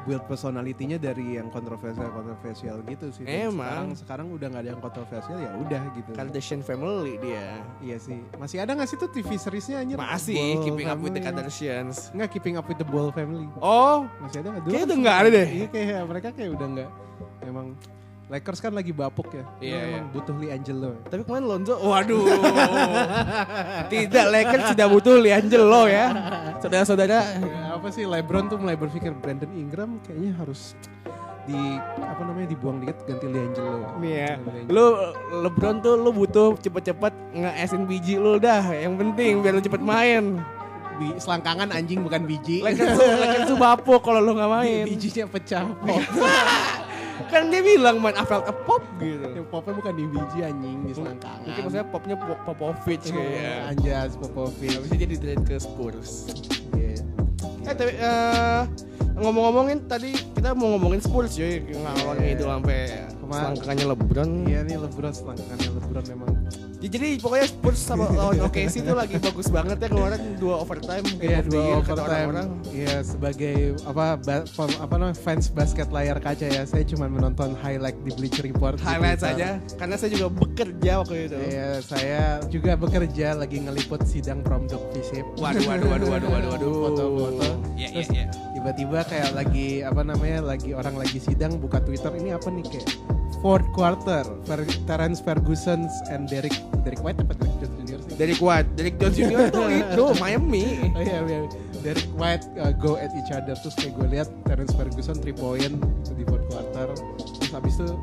Speaker 2: build personalitinya dari yang kontroversial kontroversial gitu sih. Dan Sekarang
Speaker 1: Emang.
Speaker 2: sekarang udah nggak ada yang kontroversial ya udah gitu.
Speaker 1: Kardashian family dia
Speaker 2: Iya sih. Masih ada nggak sih tuh TV seriesnya anjir?
Speaker 1: masih
Speaker 2: Ball
Speaker 1: keeping up with the
Speaker 2: Family.
Speaker 1: Kardashians
Speaker 2: Nggak keeping up with the Ball family.
Speaker 1: oh
Speaker 2: Masih ada nggak? Dulu
Speaker 1: Kayaknya
Speaker 2: kan
Speaker 1: udah nggak ada deh.
Speaker 2: Iya kayak mereka kayak udah nggak. Emang Lakers kan lagi bapuk ya.
Speaker 1: Iya,
Speaker 2: Emang
Speaker 1: iya.
Speaker 2: butuh Liangelo.
Speaker 1: tapi kemarin Lonzo waduh tidak Lakers tidak butuh Liangelo ya saudara-saudara
Speaker 2: Ya, apa sih LeBron tuh mulai berpikir Brandon Ingram kayaknya harus di apa namanya dibuang dikit ganti Liangelo.
Speaker 1: ya
Speaker 2: Liangelo.
Speaker 1: lu LeBron tuh lu butuh cepet-cepet nge-esin biji lu dah yang penting biar lu cepet main
Speaker 2: Bi- selangkangan anjing bukan biji.
Speaker 1: Lakers tuh Lakers tuh bapuk kalau lu nggak
Speaker 2: Bi-
Speaker 1: main
Speaker 2: bijinya pecah.
Speaker 1: kan dia bilang main Avel pop gitu.
Speaker 2: Yang popnya bukan di biji anjing di selangkangan.
Speaker 1: Mungkin maksudnya popnya Pop- Popovic
Speaker 2: Iya,
Speaker 1: kayak.
Speaker 2: Anjas Popovic.
Speaker 1: Habis itu dia di trade ke Spurs.
Speaker 2: Iya.
Speaker 1: Eh tapi eh, ngomong-ngomongin tadi kita mau ngomongin Spurs cuy ngalor
Speaker 2: Iya.
Speaker 1: itu sampai? Selangkangannya LeBron.
Speaker 2: Iya nih LeBron selangkangannya LeBron memang.
Speaker 1: Ya, jadi pokoknya Spurs sama lawan OKC itu lagi bagus banget ya kemarin dua overtime
Speaker 2: Iya dua
Speaker 1: year
Speaker 2: overtime. Iya sebagai apa pem- apa namanya fans basket layar kaca ya saya cuma menonton highlight di Bleacher Report. di
Speaker 1: Highlight saja karena saya juga bekerja waktu itu.
Speaker 2: Iya saya juga bekerja lagi ngeliput sidang prom dog visip.
Speaker 1: Waduh waduh waduh waduh waduh waduh.
Speaker 2: Foto-foto.
Speaker 1: Iya iya iya.
Speaker 2: tiba-tiba kayak lagi apa namanya lagi orang lagi sidang buka Twitter ini apa nih kayak fourth quarter Fer Terence Ferguson and Derek Derek White apa Derek Jones Jr. sih?
Speaker 1: Dari kuat, dari Jones Junior itu itu Miami.
Speaker 2: Oh iya, iya. Derek White uh, go at each other terus kayak gue lihat Terence Ferguson 3 point di fourth quarter terus habis itu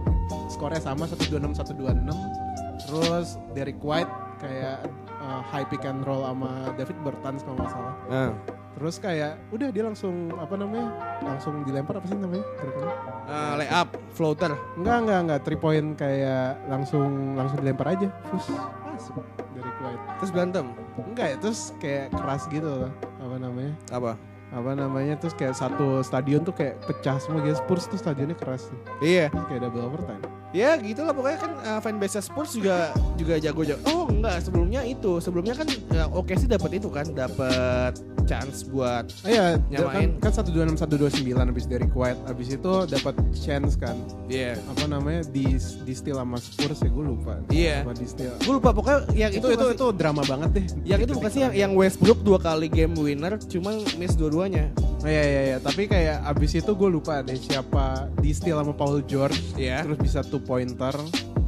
Speaker 2: skornya sama 126 126 terus Derek White kayak uh, high pick and roll sama David Bertans kalau nggak salah
Speaker 1: Nah,
Speaker 2: terus kayak udah dia langsung apa namanya langsung dilempar apa sih namanya gerakannya
Speaker 1: eh, layup, floater.
Speaker 2: enggak enggak enggak 3 point kayak langsung langsung dilempar aja terus masuk Derek White
Speaker 1: Terus berantem.
Speaker 2: enggak ya terus kayak keras gitu apa namanya
Speaker 1: Apa?
Speaker 2: Apa namanya terus kayak satu stadion tuh kayak pecah semua gitu Spurs tuh stadionnya keras tuh
Speaker 1: Iya.
Speaker 2: Terus kayak double overtime
Speaker 1: Ya gitu lah pokoknya kan uh, fanbase Spurs juga juga jago-jago. Oh enggak sebelumnya itu sebelumnya kan ya, oke sih dapat itu kan dapat chance buat
Speaker 2: oh iya
Speaker 1: Nyamain.
Speaker 2: kan kan satu dua enam satu dua sembilan abis Derek White abis itu dapat chance kan
Speaker 1: Iya.
Speaker 2: apa namanya di di steal sama Spurs ya gue lupa
Speaker 1: Iya.
Speaker 2: apa di steal
Speaker 1: Gue lupa pokoknya yang
Speaker 2: itu
Speaker 1: itu
Speaker 2: itu
Speaker 1: masih-
Speaker 2: itu drama banget deh
Speaker 1: yang itu bukan sih yang, yang Westbrook dua kali game winner cuma miss dua-duanya.
Speaker 2: Oh, iya iya iya tapi kayak abis itu gue lupa deh siapa di steal sama Paul George
Speaker 1: Iya.
Speaker 2: terus bisa two pointer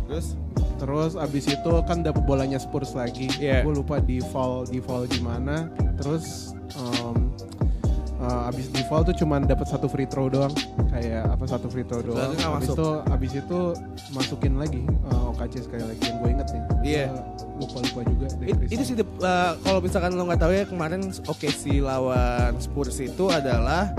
Speaker 1: Terus
Speaker 2: Terus abis itu kan dapet bolanya Spurs lagi.
Speaker 1: Iya.
Speaker 2: Gue lupa di foul di foul di mana. Terus um, uh, abis di foul tuh cuman dapat satu free throw doang. Kayak apa satu free throw doang.
Speaker 1: Nggak
Speaker 2: Abis
Speaker 1: masuk.
Speaker 2: itu abis itu masukin lagi uh, OKC sekali lagi yang gue inget nih.
Speaker 1: Iya.
Speaker 2: Lupa lupa juga.
Speaker 1: It- itu sih uh, kalau misalkan lo nggak tahu ya kemarin oke si lawan Spurs itu adalah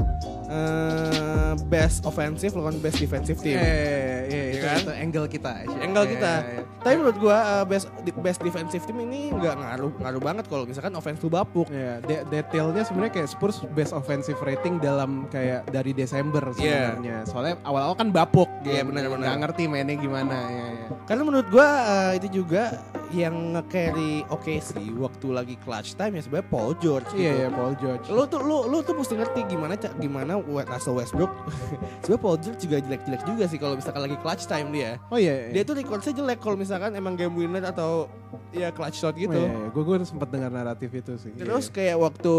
Speaker 1: uh, best offensive lawan best defensive team.
Speaker 2: Iya, iya, iya,
Speaker 1: Iya
Speaker 2: itu,
Speaker 1: kan?
Speaker 2: itu angle kita.
Speaker 1: Angle
Speaker 2: Iya,
Speaker 1: kita.
Speaker 2: iya, iya.
Speaker 1: Tapi menurut gua uh, best best defensive team ini nggak ngaruh ngaruh banget kalau misalkan offense lu bapuk.
Speaker 2: Ya, de- detailnya sebenarnya kayak Spurs best offensive rating dalam kayak dari Desember
Speaker 1: Iya.
Speaker 2: sebenarnya. Soalnya awal-awal kan bapuk.
Speaker 1: Iya,
Speaker 2: gitu.
Speaker 1: benar-benar.
Speaker 2: Nggak ngerti mainnya gimana. Ya, ya.
Speaker 1: Karena menurut gua uh, itu juga yang nge-carry oke sih waktu lagi clutch time ya sebenarnya Paul George.
Speaker 2: Iya,
Speaker 1: gitu.
Speaker 2: iya, Paul George.
Speaker 1: Lu tuh lu lu tuh mesti ngerti gimana ca- gimana Russell Westbrook. sebenarnya Paul George juga jelek-jelek juga sih kalau misalkan lagi clutch time dia.
Speaker 2: Oh iya, iya.
Speaker 1: Dia tuh recordnya jelek kalau misalkan emang game winner atau ya clutch shot gitu.
Speaker 2: Oh, iya, iya. Gue gue sempat dengar naratif itu sih.
Speaker 1: Terus kayak waktu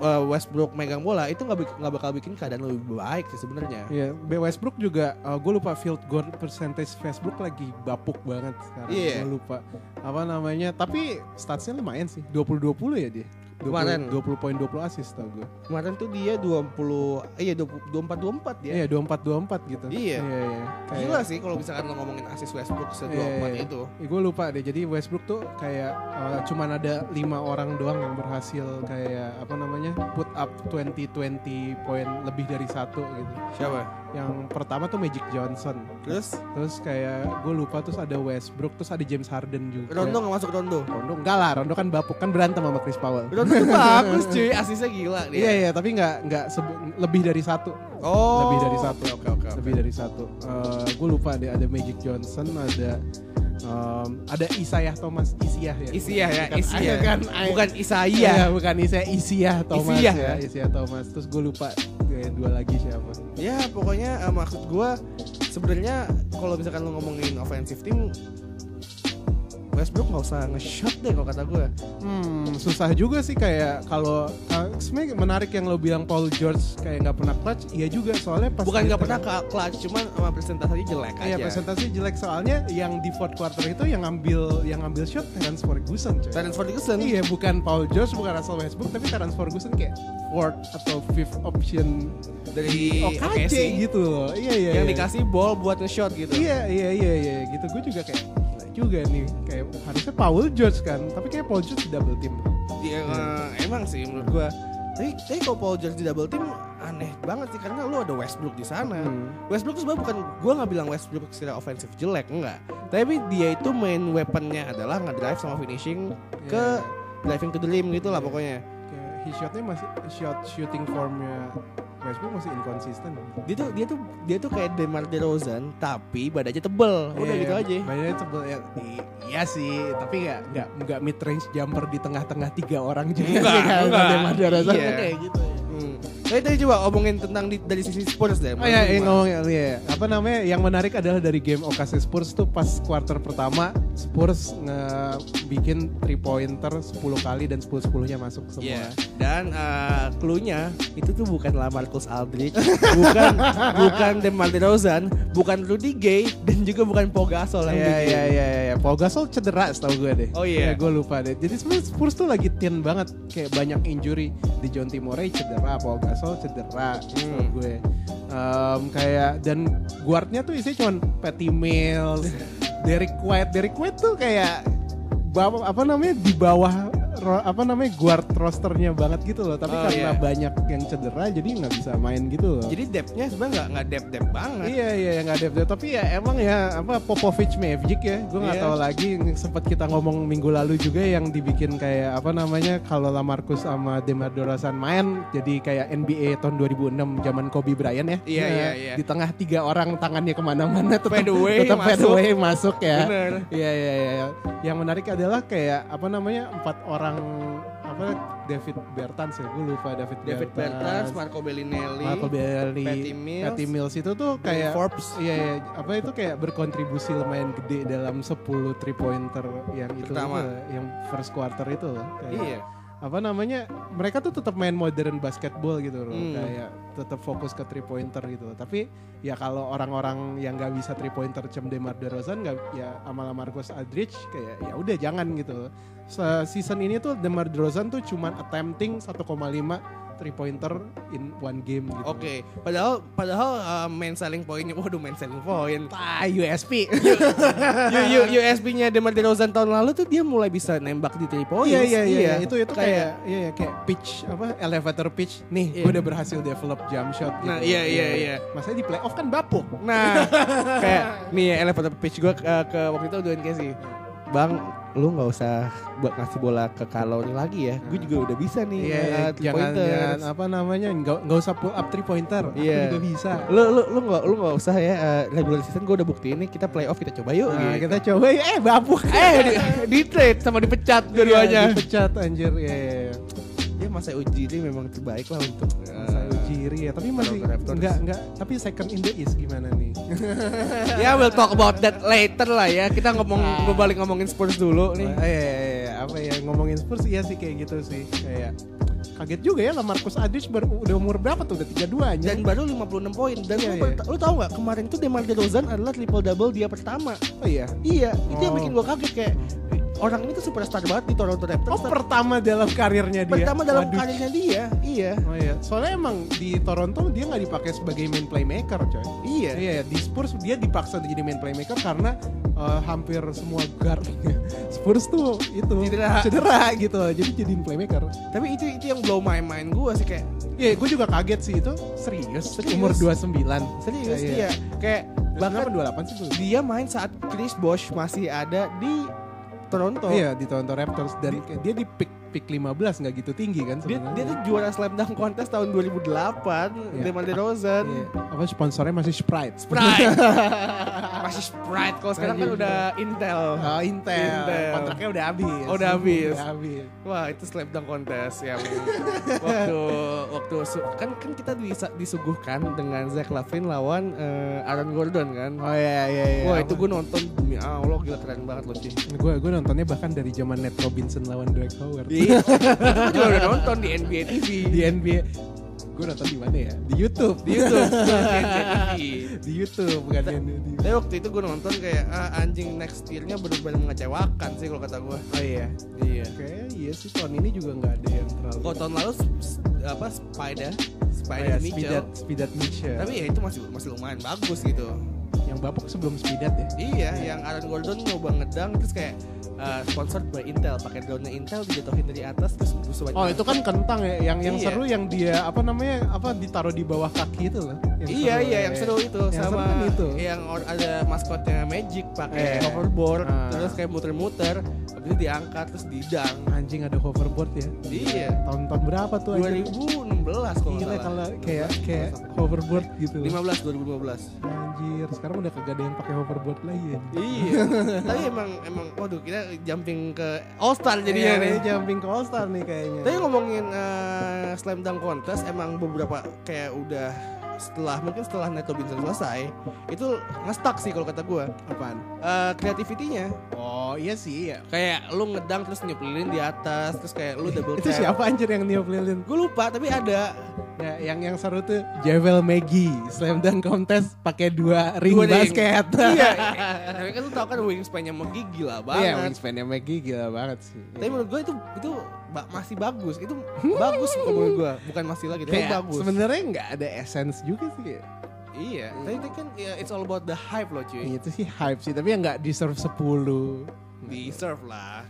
Speaker 1: uh, Westbrook megang bola itu nggak nggak bakal bikin keadaan lebih baik sih sebenarnya.
Speaker 2: Iya, B Westbrook juga gue lupa field goal percentage Westbrook lagi bapuk banget sekarang.
Speaker 1: Iya.
Speaker 2: Gue lupa apa namanya. Tapi statsnya lumayan sih. 20-20 ya dia. 20,
Speaker 1: Kemarin.
Speaker 2: 20 poin 20 assist tau gue.
Speaker 1: Kemarin tuh dia 20 iya 20 24 24 ya.
Speaker 2: Iya, 24 24 gitu.
Speaker 1: Iya.
Speaker 2: Iya, iya. Kayak-
Speaker 1: Gila sih kalau misalkan lo ngomongin asis Westbrook se
Speaker 2: Iya, iya,
Speaker 1: 24
Speaker 2: iya.
Speaker 1: itu.
Speaker 2: gue lupa deh. Jadi Westbrook tuh kayak uh, cuman ada lima orang doang yang berhasil kayak apa namanya put up 20-20 poin lebih dari satu gitu.
Speaker 1: Siapa?
Speaker 2: Yang pertama tuh Magic Johnson.
Speaker 1: Terus
Speaker 2: Terus kayak gue lupa terus ada Westbrook terus ada James Harden juga.
Speaker 1: Rondo nggak masuk Rondo.
Speaker 2: Rondo enggak lah. Rondo kan bapuk kan berantem sama Chris Powell.
Speaker 1: Rondo tuh bagus cuy, asisnya gila dia.
Speaker 2: Iya iya tapi nggak nggak lebih dari satu.
Speaker 1: Oh.
Speaker 2: Lebih dari satu.
Speaker 1: Oke oke. oke.
Speaker 2: Lebih dari satu. gue lupa deh ada Magic Johnson ada um, ada Isaiah Thomas Isiah ya.
Speaker 1: Isiah ya,
Speaker 2: Bukan-
Speaker 1: Isiah.
Speaker 2: kan,
Speaker 1: Bukan
Speaker 2: Iya,
Speaker 1: Isaiah.
Speaker 2: bukan Isaiah Isiah Thomas
Speaker 1: Isiah,
Speaker 2: ya.
Speaker 1: ya?
Speaker 2: Isiah Thomas. Terus gue lupa eh, dua lagi siapa.
Speaker 1: Ya pokoknya eh, maksud gua sebenarnya kalau misalkan lo ngomongin offensive team Westbrook nggak usah nge-shot deh kalau kata gue.
Speaker 2: Hmm, susah juga sih kayak kalau uh, sebenarnya menarik yang lo bilang Paul George kayak nggak pernah clutch, iya juga soalnya pas
Speaker 1: Bukan nggak pernah clutch, cuman sama presentasinya jelek
Speaker 2: Iya
Speaker 1: aja.
Speaker 2: presentasi jelek soalnya yang di fourth quarter itu yang ngambil yang ngambil shot Terence Ferguson coy.
Speaker 1: Terence Ferguson.
Speaker 2: Iya bukan Paul George bukan Russell Westbrook tapi Terence Ferguson kayak fourth atau fifth option
Speaker 1: dari
Speaker 2: OKC
Speaker 1: OKC
Speaker 2: gitu loh. Iya iya.
Speaker 1: yang
Speaker 2: iya.
Speaker 1: dikasih ball buat nge-shot gitu.
Speaker 2: Iya iya iya iya gitu. Gue juga kayak juga nih kayak harusnya Paul George kan tapi kayak Paul George double team.
Speaker 1: Dia, eh, emang sih menurut gua Tapi, tapi kalau Paul George di double team aneh banget sih karena lu ada Westbrook di sana.
Speaker 2: Hmm.
Speaker 1: Westbrook sebenarnya bukan gue nggak bilang Westbrook secara ofensif jelek enggak. Tapi dia itu main weaponnya adalah ngedrive sama finishing ke driving to the rim gitu lah
Speaker 2: Iya.
Speaker 1: pokoknya.
Speaker 2: Kayak he shotnya masih shot shooting formnya Westbrook masih inkonsisten.
Speaker 1: Dia tuh dia tuh dia tuh kayak DeMar DeRozan tapi badannya tebel. Udah
Speaker 2: Iya,
Speaker 1: gitu aja.
Speaker 2: Badannya tebel ya. Iya sih, tapi nggak nggak nggak mid range jumper di tengah-tengah tiga orang juga
Speaker 1: Enggak,
Speaker 2: sih kan.
Speaker 1: enggak.
Speaker 2: Demar Derozan
Speaker 1: Iya.
Speaker 2: kayak gitu. ya.
Speaker 1: Tapi tadi coba omongin tentang di, dari sisi Spurs deh.
Speaker 2: Oh iya, yang ngomongin iya. Apa namanya? Yang menarik adalah dari game OKC Spurs tuh pas quarter pertama Spurs ngebikin three pointer 10 kali dan 10 10-nya masuk semua.
Speaker 1: Iya. Dan uh, clue-nya itu tuh bukan Lamarcus Aldridge, bukan bukan DeMar DeRozan, bukan Rudy Gay dan juga bukan Pau Gasol yang
Speaker 2: Iya
Speaker 1: bikin.
Speaker 2: iya iya iya. Paul Gasol cedera setahu gue deh.
Speaker 1: Oh, iya.
Speaker 2: gue lupa deh. Jadi sebenarnya Spurs tuh lagi thin banget, kayak banyak injury. Di John Timore cedera, Paul Gasol cedera,
Speaker 1: Hmm.
Speaker 2: gue. Em, kayak dan guardnya tuh isinya cuman Patty Mills, Derek White. Derek White tuh kayak apa namanya di bawah ro- apa namanya guard rosternya banget gitu loh. Tapi
Speaker 1: Oh,
Speaker 2: karena
Speaker 1: iya.
Speaker 2: banyak yang cedera jadi nggak bisa main gitu loh.
Speaker 1: Jadi depth-nya sebenarnya nggak nggak depth depth banget.
Speaker 2: Iya iya yang nggak depth tapi ya emang ya apa Popovic Magic ya gue nggak
Speaker 1: Iya.
Speaker 2: tahu lagi sempat kita ngomong minggu lalu juga yang dibikin kayak apa namanya kalau Lamarcus sama Demar Derozan main jadi kayak NBA tahun 2006 zaman Kobe Bryant ya
Speaker 1: Iya,
Speaker 2: Nah,
Speaker 1: iya, iya.
Speaker 2: di tengah tiga orang tangannya ke mana-mana tetap
Speaker 1: Fade away
Speaker 2: tetap fade
Speaker 1: masuk.
Speaker 2: away masuk ya
Speaker 1: Bener.
Speaker 2: Iya iya iya. Yang menarik adalah kayak apa namanya empat orang apa David Bertans ya gue lupa David,
Speaker 1: David Bertans, Marco Bellinelli,
Speaker 2: Marco Belli,
Speaker 1: Patty Mills,
Speaker 2: Patty Mills itu tuh kayak
Speaker 1: Forbes.
Speaker 2: Iya, iya, apa itu kayak berkontribusi lumayan gede dalam 10 three pointer yang itu
Speaker 1: Pertama.
Speaker 2: itu, yang first quarter itu loh. Kayak,
Speaker 1: Iya.
Speaker 2: Apa namanya? Mereka tuh tetap main modern basketball gitu loh,
Speaker 1: Hmm.
Speaker 2: kayak tetap fokus ke three pointer gitu. loh. Tapi ya kalau orang-orang yang nggak bisa three pointer cem Demar Derozan nggak ya sama Marcus Aldridge kayak ya udah jangan gitu. loh. Se- season ini tuh Demar Derozan tuh cuman attempting 1,5 three pointer in one game gitu.
Speaker 1: Oke, padahal padahal uh, main selling pointnya, waduh main selling point.
Speaker 2: Ah, USP.
Speaker 1: USP-nya DeMar DeRozan tahun lalu tuh dia mulai bisa nembak di three points.
Speaker 2: iya, iya, iya, Itu itu kayak,
Speaker 1: kayak
Speaker 2: iya, iya, kayak pitch apa elevator pitch. Nih,
Speaker 1: Iya.
Speaker 2: gue udah berhasil develop jump shot gitu.
Speaker 1: Nah, iya, iya, iya.
Speaker 2: Masanya di playoff kan bapuk.
Speaker 1: Nah, kayak nih ya, elevator pitch gue ke, ke waktu itu Dwayne Casey. Bang, lu nggak usah buat ngasih bola ke kalori lagi ya. Gue juga udah bisa nih.
Speaker 2: Iya,
Speaker 1: uh, three
Speaker 2: jangan, jangan apa namanya, nggak nggak usah pull up three pointer.
Speaker 1: Iya.
Speaker 2: Aku juga bisa.
Speaker 1: Lu lu lu nggak lu nggak usah ya uh, regular season gue udah buktiin nih kita playoff kita coba yuk.
Speaker 2: Nah,
Speaker 1: gitu.
Speaker 2: kita coba ya, eh bapuk.
Speaker 1: eh di, di trade sama dipecat dua-duanya.
Speaker 2: Iya, dipecat anjir. Iya, iya, iya.
Speaker 1: Ya masa uji ini memang terbaik lah untuk uh,
Speaker 2: Ujiri ya, tapi masih enggak enggak, tapi second in the East gimana nih?
Speaker 1: ya we'll talk about that later lah ya. Kita ngomong gue balik ngomongin Spurs dulu nih.
Speaker 2: Oh, iya, iya, iya. apa ya ngomongin Spurs iya sih kayak gitu sih. Kayak kaget juga ya Lamarcus Aldridge baru udah umur berapa tuh? Udah 32 aja.
Speaker 1: Dan baru 56 poin. Dan
Speaker 2: Iya,
Speaker 1: lu,
Speaker 2: iya.
Speaker 1: ber- lu tau gak kemarin tuh DeMar DeRozan adalah triple double dia pertama.
Speaker 2: oh iya.
Speaker 1: Iya, itu yang
Speaker 2: Oh.
Speaker 1: bikin gue kaget kayak orang ini tuh superstar banget di Toronto Raptors.
Speaker 2: Oh pertama dalam karirnya dia.
Speaker 1: pertama dalam
Speaker 2: Waduh.
Speaker 1: karirnya dia. Iya.
Speaker 2: Oh iya. Soalnya emang di Toronto dia nggak dipakai sebagai main playmaker, coy.
Speaker 1: Iya.
Speaker 2: Iya, di Spurs dia dipaksa jadi main playmaker karena eh, hampir semua guard Spurs tuh itu
Speaker 1: Cedera.
Speaker 2: gitu. Jadi jadiin playmaker.
Speaker 1: Tapi itu itu yang blow my mind gue sih kayak
Speaker 2: Iya, gue juga kaget sih itu. Serius,
Speaker 1: Serius.
Speaker 2: umur 29.
Speaker 1: serius
Speaker 2: Iya,
Speaker 1: dia kayak
Speaker 2: Bahkan
Speaker 1: bahkan
Speaker 2: 28 sih tuh.
Speaker 1: dia main saat Chris Bosh masih ada di Toronto.
Speaker 2: Iya, di Toronto Raptors dan kayak dia di pick pick 15 nggak gitu tinggi kan
Speaker 1: Dia,
Speaker 2: sebenarnya.
Speaker 1: dia tuh juara slam dunk contest tahun 2008
Speaker 2: Iya.
Speaker 1: DeMar DeRozan.
Speaker 2: Iya. Apa sponsornya masih Sprite.
Speaker 1: Sprite. Masih Sprite. Kalau sekarang kan udah Intel.
Speaker 2: Oh, Intel.
Speaker 1: Intel.
Speaker 2: Kontraknya udah habis.
Speaker 1: Oh, udah habis.
Speaker 2: Udah habis.
Speaker 1: Wah itu slam dunk contest yang waktu waktu kan kan kita bisa disuguhkan dengan Zach Lavin lawan eh, Aaron Gordon kan.
Speaker 2: Oh iya iya iya.
Speaker 1: Wah itu gue nonton demi Allah gila keren banget loh sih.
Speaker 2: gue gue nontonnya bahkan dari zaman Nate Robinson lawan Dwight Howard.
Speaker 1: Iya. Gue juga udah nonton di NBA TV.
Speaker 2: di NBA. Gue nonton di mana ya? Di YouTube.
Speaker 1: Di YouTube. Di
Speaker 2: YouTube bukan di NBA.
Speaker 1: Tapi waktu itu gue nonton kayak ah, anjing next year-nya benar-benar mengecewakan sih kalau kata gue.
Speaker 2: Oh iya.
Speaker 1: Iya.
Speaker 2: Kayak iya sih tahun ini juga nggak ada yang terlalu.
Speaker 1: Kalau tahun lalu apa Spider,
Speaker 2: Oh
Speaker 1: Spider
Speaker 2: iya,
Speaker 1: Mitchell.
Speaker 2: Spidat, Spidat Mitchell.
Speaker 1: Tapi ya itu masih masih lumayan bagus gitu.
Speaker 2: yang bapuk sebelum Spidat ya.
Speaker 1: Iya, yang Aaron Gordon nyoba ngedang terus kayak uh, sponsored by Intel, pakai drone Intel dijatuhin dari atas terus busuk
Speaker 2: Oh itu kan kentang ya, yang yang
Speaker 1: Iya.
Speaker 2: seru yang dia apa namanya apa ditaruh di bawah kaki itu loh. Yang
Speaker 1: Iya
Speaker 2: seru,
Speaker 1: iya
Speaker 2: ya,
Speaker 1: yang
Speaker 2: ya.
Speaker 1: seru itu
Speaker 2: Yang seru
Speaker 1: sama
Speaker 2: kan itu.
Speaker 1: yang ada maskotnya Magic pakai
Speaker 2: Eh.
Speaker 1: hoverboard
Speaker 2: Ah.
Speaker 1: terus kayak muter-muter habis itu diangkat terus didang.
Speaker 2: Anjing ada hoverboard ya.
Speaker 1: Iya.
Speaker 2: Tahun-tahun berapa tuh anjing?
Speaker 1: 2016 kalau salah.
Speaker 2: kalau kayak
Speaker 1: 16,
Speaker 2: kayak hoverboard gitu.
Speaker 1: salah. 15 2015.
Speaker 2: Anjir, sekarang udah kagak ada yang pakai hoverboard lagi ya.
Speaker 1: Iya. Tapi emang emang waduh kita jumping ke All Star jadinya
Speaker 2: Iya,
Speaker 1: nih.
Speaker 2: jumping ke All Star nih kayaknya.
Speaker 1: Tapi ngomongin eh, Slam Dunk Contest emang beberapa kayak udah setelah mungkin setelah Neto Vincent selesai itu ngestak sih kalau kata gue
Speaker 2: apaan?
Speaker 1: Eh kreativitinya
Speaker 2: Oh iya sih ya.
Speaker 1: kayak lu ngedang terus niup lilin di atas terus kayak lu double
Speaker 2: Itu siapa anjir yang niup lilin?
Speaker 1: gue lupa tapi ada
Speaker 2: Ya, yang yang seru tuh Javel Maggie Slam Dunk Contest pakai dua ring
Speaker 1: Dua ring.
Speaker 2: basket.
Speaker 1: iya tapi kan lu tau kan wingspan-nya Megi gila
Speaker 2: Iya,
Speaker 1: banget
Speaker 2: wingspan-nya Maggie gila banget sih.
Speaker 1: tapi menurut gue itu itu ba- masih bagus itu bagus menurut gue bukan masih lagi tapi bagus
Speaker 2: sebenarnya nggak ada essence juga sih.
Speaker 1: iya tapi itu kan ya, it's all about the hype loh cuy
Speaker 2: Itu sih hype sih, tapi yang nggak deserve 10.
Speaker 1: Deserve lah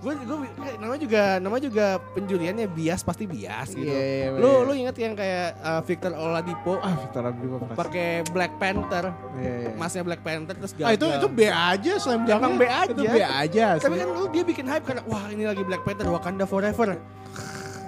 Speaker 1: gue gue namanya juga namanya juga penjuriannya bias pasti bias gitu
Speaker 2: Iya, iya,
Speaker 1: lu
Speaker 2: iya.
Speaker 1: lu inget yang kayak uh, Victor Oladipo
Speaker 2: Ah, Victor Pras.
Speaker 1: pakai Black Panther
Speaker 2: Iya, iya.
Speaker 1: masnya Black Panther terus gagal
Speaker 2: Ah itu itu B aja dunk.
Speaker 1: Emang B aja.
Speaker 2: Itu B aja.
Speaker 1: tapi kan lu dia bikin hype karena wah ini lagi Black Panther Wakanda Forever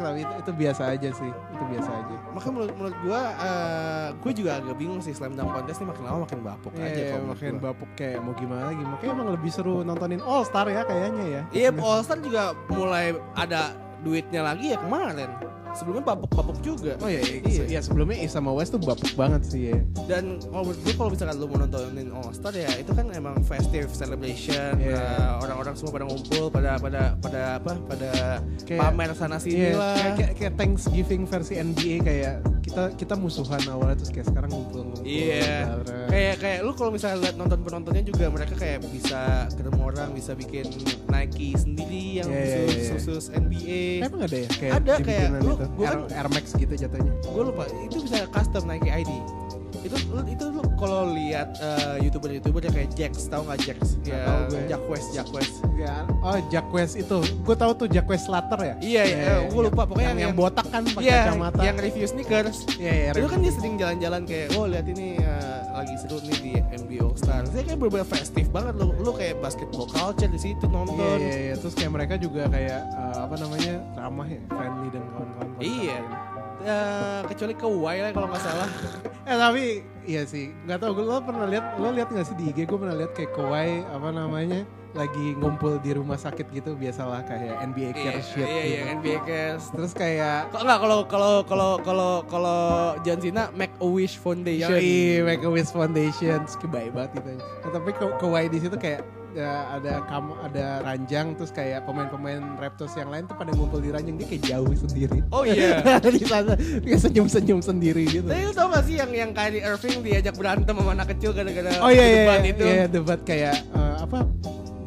Speaker 2: Tapi itu, itu biasa aja sih. Itu biasa aja.
Speaker 1: maka menurut menurut gue uh, gue juga agak bingung sih slam dunk contest ini makin lama makin bapuk aja
Speaker 2: Iya,
Speaker 1: kalau
Speaker 2: makin
Speaker 1: gua.
Speaker 2: bapuk kayak mau gimana lagi. Makanya emang lebih seru nontonin All Star ya kayaknya ya.
Speaker 1: Iya, All Star juga mulai ada duitnya lagi ya kemarin. Sebelumnya bapuk-bapuk juga.
Speaker 2: Oh iya, iya,
Speaker 1: Iya.
Speaker 2: iya sebelumnya Is sama West tuh bapuk banget sih ya.
Speaker 1: Dan kalau menurut gue kalau misalkan lu mau nontonin All Star ya itu kan emang festive celebration.
Speaker 2: Iya.
Speaker 1: Nah, orang-orang semua pada ngumpul, pada pada pada apa? Pada
Speaker 2: Kayak-
Speaker 1: pamer sana sini
Speaker 2: Iya,
Speaker 1: lah.
Speaker 2: kayak, kayak, kayak Thanksgiving versi NBA kayak kita kita musuhan awalnya terus kayak sekarang ngumpul-ngumpul.
Speaker 1: Iya. Kayak kayak lu kalau misalnya lihat nonton penontonnya juga mereka kayak bisa ketemu orang, bisa bikin Nike sendiri yang
Speaker 2: Iya, iya,
Speaker 1: khusus
Speaker 2: iya.
Speaker 1: khusus NBA.
Speaker 2: Emang ada ya kayak
Speaker 1: Ada, kayak lu-
Speaker 2: itu?
Speaker 1: gua kan-
Speaker 2: Air Max gitu jatuhnya.
Speaker 1: gue lupa itu bisa custom Nike ID itu itu lu kalau lihat eh, youtuber youtuber kayak Jax tahu nggak Jax ya
Speaker 2: tahu gue.
Speaker 1: Jack West Jack West
Speaker 2: Ya, oh Jack West itu, gue tahu tuh Jack West Slater ya.
Speaker 1: iya iya gue lupa pokoknya
Speaker 2: yang,
Speaker 1: yang,
Speaker 2: yang botak kan pakai
Speaker 1: iya
Speaker 2: kacamata.
Speaker 1: yang review sneakers
Speaker 2: Iya, iya,
Speaker 1: itu kan dia sering jalan-jalan kayak oh lihat ini eh, lagi seru nih di NBA All Star saya kayak bener-bener festif banget lu lu kayak basketball culture di situ
Speaker 2: Iya,
Speaker 1: nonton
Speaker 2: iya, iya. Terus kayak mereka juga kayak eh, apa namanya ramah ya, friendly dan kawan-kawan.
Speaker 1: Iya. Eh, kecuali ke Y lah kalau nggak salah
Speaker 2: Eh tapi iya sih, nggak tahu gue lo pernah lihat, lo lihat nggak sih di IG gue pernah lihat kayak Kawhi apa namanya lagi ngumpul di rumah sakit gitu biasalah kayak NBA
Speaker 1: iya
Speaker 2: care shit.
Speaker 1: iya iya
Speaker 2: gitu.
Speaker 1: NBA cares
Speaker 2: Terus kayak
Speaker 1: Kok enggak kalau kalau kalau kalau kalau John Cena Make a Wish Foundation.
Speaker 2: Yoi, Make a Wish Foundation, Terus baik banget gitu. Nah, tapi ke Kawhi di situ kayak ya, ada kamu ada ranjang terus kayak pemain-pemain Raptors yang lain tuh pada ngumpul di ranjang dia kayak jauh sendiri.
Speaker 1: Oh iya.
Speaker 2: di sana kayak senyum-senyum sendiri gitu.
Speaker 1: Tapi lu tau gak sih yang yang Kyrie Irving diajak berantem sama anak kecil gara-gara
Speaker 2: Oh iya iya
Speaker 1: debat
Speaker 2: iya,
Speaker 1: itu.
Speaker 2: iya debat kayak eh, apa?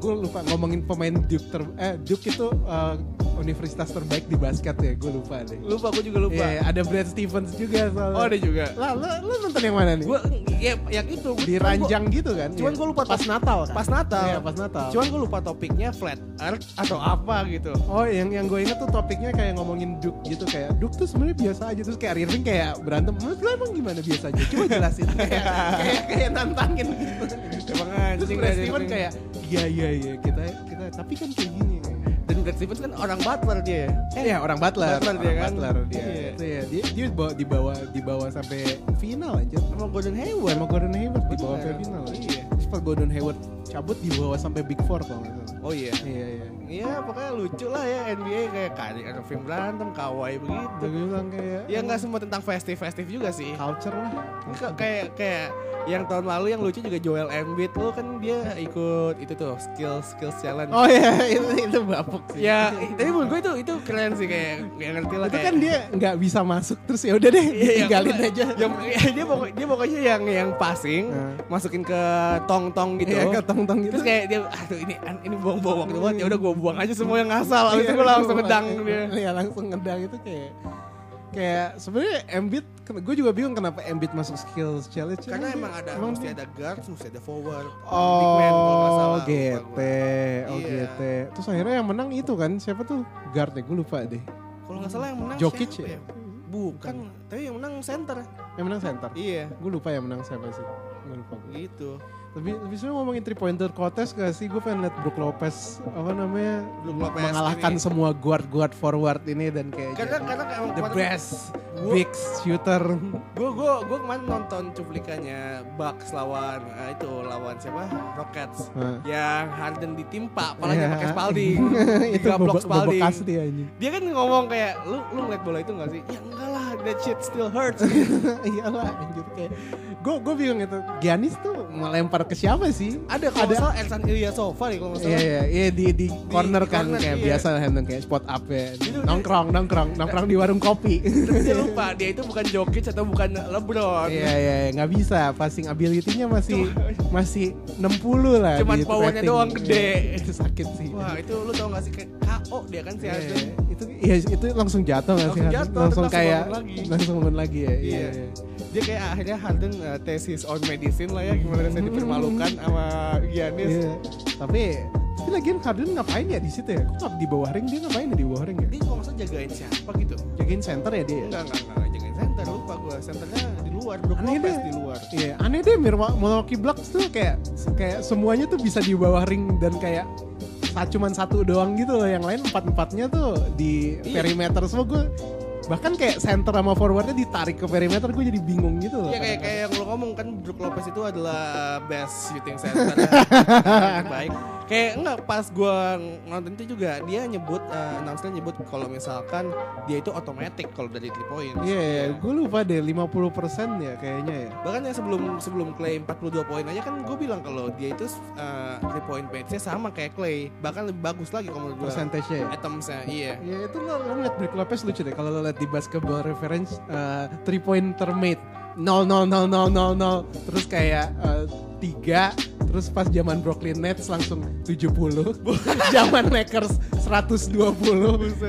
Speaker 2: Gue lupa ngomongin pemain Duke ter eh Duke itu eh, universitas terbaik di basket ya, gue lupa deh.
Speaker 1: Lupa gue juga lupa.
Speaker 2: Iya, ada Brad Stevens juga soalnya.
Speaker 1: Oh ada juga.
Speaker 2: Lah, lu, lu nonton yang mana nih?
Speaker 1: Gue ya yang itu gua,
Speaker 2: di ranjang gitu kan?
Speaker 1: cuman
Speaker 2: Iya.
Speaker 1: gua lupa
Speaker 2: pas Natal
Speaker 1: gua-
Speaker 2: kan?
Speaker 1: pas Natal.
Speaker 2: Iya, pas Natal.
Speaker 1: Cuman gue lupa topiknya flat earth atau apa gitu.
Speaker 2: Oh, yang yang gue inget tuh topiknya kayak ngomongin Duke gitu kayak Duke tuh sebenarnya biasa aja terus kayak Irving kayak berantem. Menurut lu emang gimana biasa aja? Coba jelasin kayak kayak kayak nantangin gitu.
Speaker 1: Emang
Speaker 2: Terus Brad
Speaker 1: Kyrie
Speaker 2: Steven
Speaker 1: Irving.
Speaker 2: kayak iya iya iya kita kita tapi kan kayak gini.
Speaker 1: dan Brad Stevens kan orang Butler dia. ya.
Speaker 2: Eh, ya orang Butler,
Speaker 1: Butler dia
Speaker 2: orang
Speaker 1: kan.
Speaker 2: Butler dia.
Speaker 1: Iya.
Speaker 2: Itu ya, dia dia dibawa dibawa dibawa sampai final aja.
Speaker 1: Sama Gordon Hayward.
Speaker 2: Sama Gordon Hayward dibawa sampai final.
Speaker 1: Iya.
Speaker 2: Pas Gordon Hayward cabut dibawa sampai Big Four kalau nggak salah.
Speaker 1: Oh iya.
Speaker 2: Iya iya.
Speaker 1: Iya pokoknya lucu lah ya NBA kayak Kyrie Irving berantem, Kawhi begitu.
Speaker 2: Bilang kayak
Speaker 1: Ya nggak semua tentang festif-festif juga sih.
Speaker 2: culture lah.
Speaker 1: Kayak kayak yang tahun lalu yang lucu juga Joel Embiid tuh kan dia ikut itu tuh skill skill challenge.
Speaker 2: Oh iya itu itu bapuk sih.
Speaker 1: Ya, tapi menurut gue itu keren sih kayak kayak ngerti lah
Speaker 2: itu
Speaker 1: kayak.
Speaker 2: kan dia nggak bisa masuk terus ya udah deh
Speaker 1: Iya, yang-
Speaker 2: tinggalin aja.
Speaker 1: Yang, dia pokok dia pokoknya yang yang passing
Speaker 2: Nah.
Speaker 1: masukin ke tong-tong gitu.
Speaker 2: Iya ketong-tong gitu.
Speaker 1: Terus kayak dia aduh ini ini buang-buang waktu banget ya udah gue buang aja semua yang ngasal. Habis itu
Speaker 2: Iya,
Speaker 1: gue langsung
Speaker 2: iya,
Speaker 1: ngedang dia.
Speaker 2: Iya langsung ngedang itu kayak kayak sebenarnya Embiid gue juga bingung kenapa Embiid masuk skills challenge
Speaker 1: Karena emang ada
Speaker 2: emang
Speaker 1: mesti ada guard, mesti ada forward, big man kalau
Speaker 2: Oh, GT,
Speaker 1: gua.
Speaker 2: oh
Speaker 1: Iya.
Speaker 2: GT. Terus akhirnya yang menang itu kan siapa tuh guardnya gue lupa deh.
Speaker 1: Kalau nggak salah yang menang
Speaker 2: Jokic
Speaker 1: siapa
Speaker 2: ya?
Speaker 1: ya? Bukan, tapi yang menang center.
Speaker 2: Yang menang center.
Speaker 1: Iya,
Speaker 2: Gue lupa yang menang siapa sih. Gue lupa.
Speaker 1: gitu.
Speaker 2: Lebih lebih sebenarnya ngomongin three pointer contest gak sih? Gue pengen liat Brook Lopez apa namanya
Speaker 1: Brook Lopez
Speaker 2: mengalahkan
Speaker 1: ini.
Speaker 2: semua guard guard forward ini dan kayak
Speaker 1: Karena karena emang
Speaker 2: the best
Speaker 1: Gua-
Speaker 2: big shooter.
Speaker 1: Gue gue gue kemarin nonton cuplikannya Bucks lawan eh, itu lawan siapa Rockets
Speaker 2: Hah.
Speaker 1: yang Harden ditimpa apalagi
Speaker 2: Iya.
Speaker 1: pakai Spalding
Speaker 2: itu bobok
Speaker 1: Spalding
Speaker 2: anjing.
Speaker 1: dia kan ngomong kayak lu lu ngeliat bola itu gak sih ya enggak lah that shit still hurts
Speaker 2: Iyalah anjir kayak gue gue bingung itu Giannis tuh melempar ke siapa sih?
Speaker 1: ada kalau salah Ersan Ilyasova nih kalau nggak
Speaker 2: Iya
Speaker 1: salah
Speaker 2: iya iya di di corner
Speaker 1: di
Speaker 2: kan
Speaker 1: corner,
Speaker 2: kayak
Speaker 1: iya.
Speaker 2: biasa handle kayak spot up ya.
Speaker 1: Itu-
Speaker 2: Nongkrong nongkrong nongkrong di warung kopi.
Speaker 1: Tapi dia lupa dia itu bukan Jokic atau bukan LeBron
Speaker 2: Iya iya iya, nggak bisa passing ability-nya masih masih 60 lah.
Speaker 1: Cuman powernya doang gede.
Speaker 2: Itu sakit sih.
Speaker 1: wah itu lu tau gak sih kayak KO dia kan si Harden
Speaker 2: iya. itu iya itu langsung jatuh nggak sih?
Speaker 1: Langsung jatuh,
Speaker 2: langsung kayak
Speaker 1: langsung bangun lagi.
Speaker 2: langsung bangun lagi ya. Iya.
Speaker 1: Iya.
Speaker 2: iya.
Speaker 1: Dia kayak akhirnya Harden uh, tesis on medicine lah ya gimana rasanya dipermalukan sama Giannis
Speaker 2: Iya. Tapi tapi lagian Harden ngapain ya di situ ya? Kok di bawah ring dia ngapain ya di bawah ring ya?
Speaker 1: dia kalau nggak salah jagain siapa gitu
Speaker 2: Jagain center ya dia.
Speaker 1: enggak enggak enggak jagain center lupa gue centernya di luar Brook
Speaker 2: Aneh
Speaker 1: Lopez
Speaker 2: deh.
Speaker 1: di luar
Speaker 2: Iya, aneh deh Milwa- Milwaukee Bucks tuh kayak kayak semuanya tuh bisa di bawah ring dan kayak cuman satu doang gitu loh, yang lain empat empatnya tuh di
Speaker 1: Iya.
Speaker 2: perimeter semua gue bahkan kayak center sama forwardnya ditarik ke perimeter gue jadi bingung gitu loh.
Speaker 1: Iya kayak kayak yang ngomong kan Brook Lopez itu adalah best shooting center terbaik. Kayak enggak pas gua nonton itu juga dia nyebut uh, announcer nyebut kalau misalkan dia itu otomatis kalau dari 3 point.
Speaker 2: Iya, iya, gue lupa deh 50% ya kayaknya ya.
Speaker 1: Bahkan yang sebelum sebelum Clay 42 poin aja kan gue bilang kalau dia itu uh, 3 point pace-nya sama kayak Clay, bahkan lebih bagus lagi kalau menurut gua.
Speaker 2: Persentasenya ya.
Speaker 1: Atomsnya iya.
Speaker 2: Ya itu lo, lo ngeliat Brook Lopez lucu deh kalau lo liat di basketball reference uh, three pointer made 0 0 0 0 0 0 terus kayak uh, 3 terus pas zaman Brooklyn Nets langsung 70 zaman Lakers 120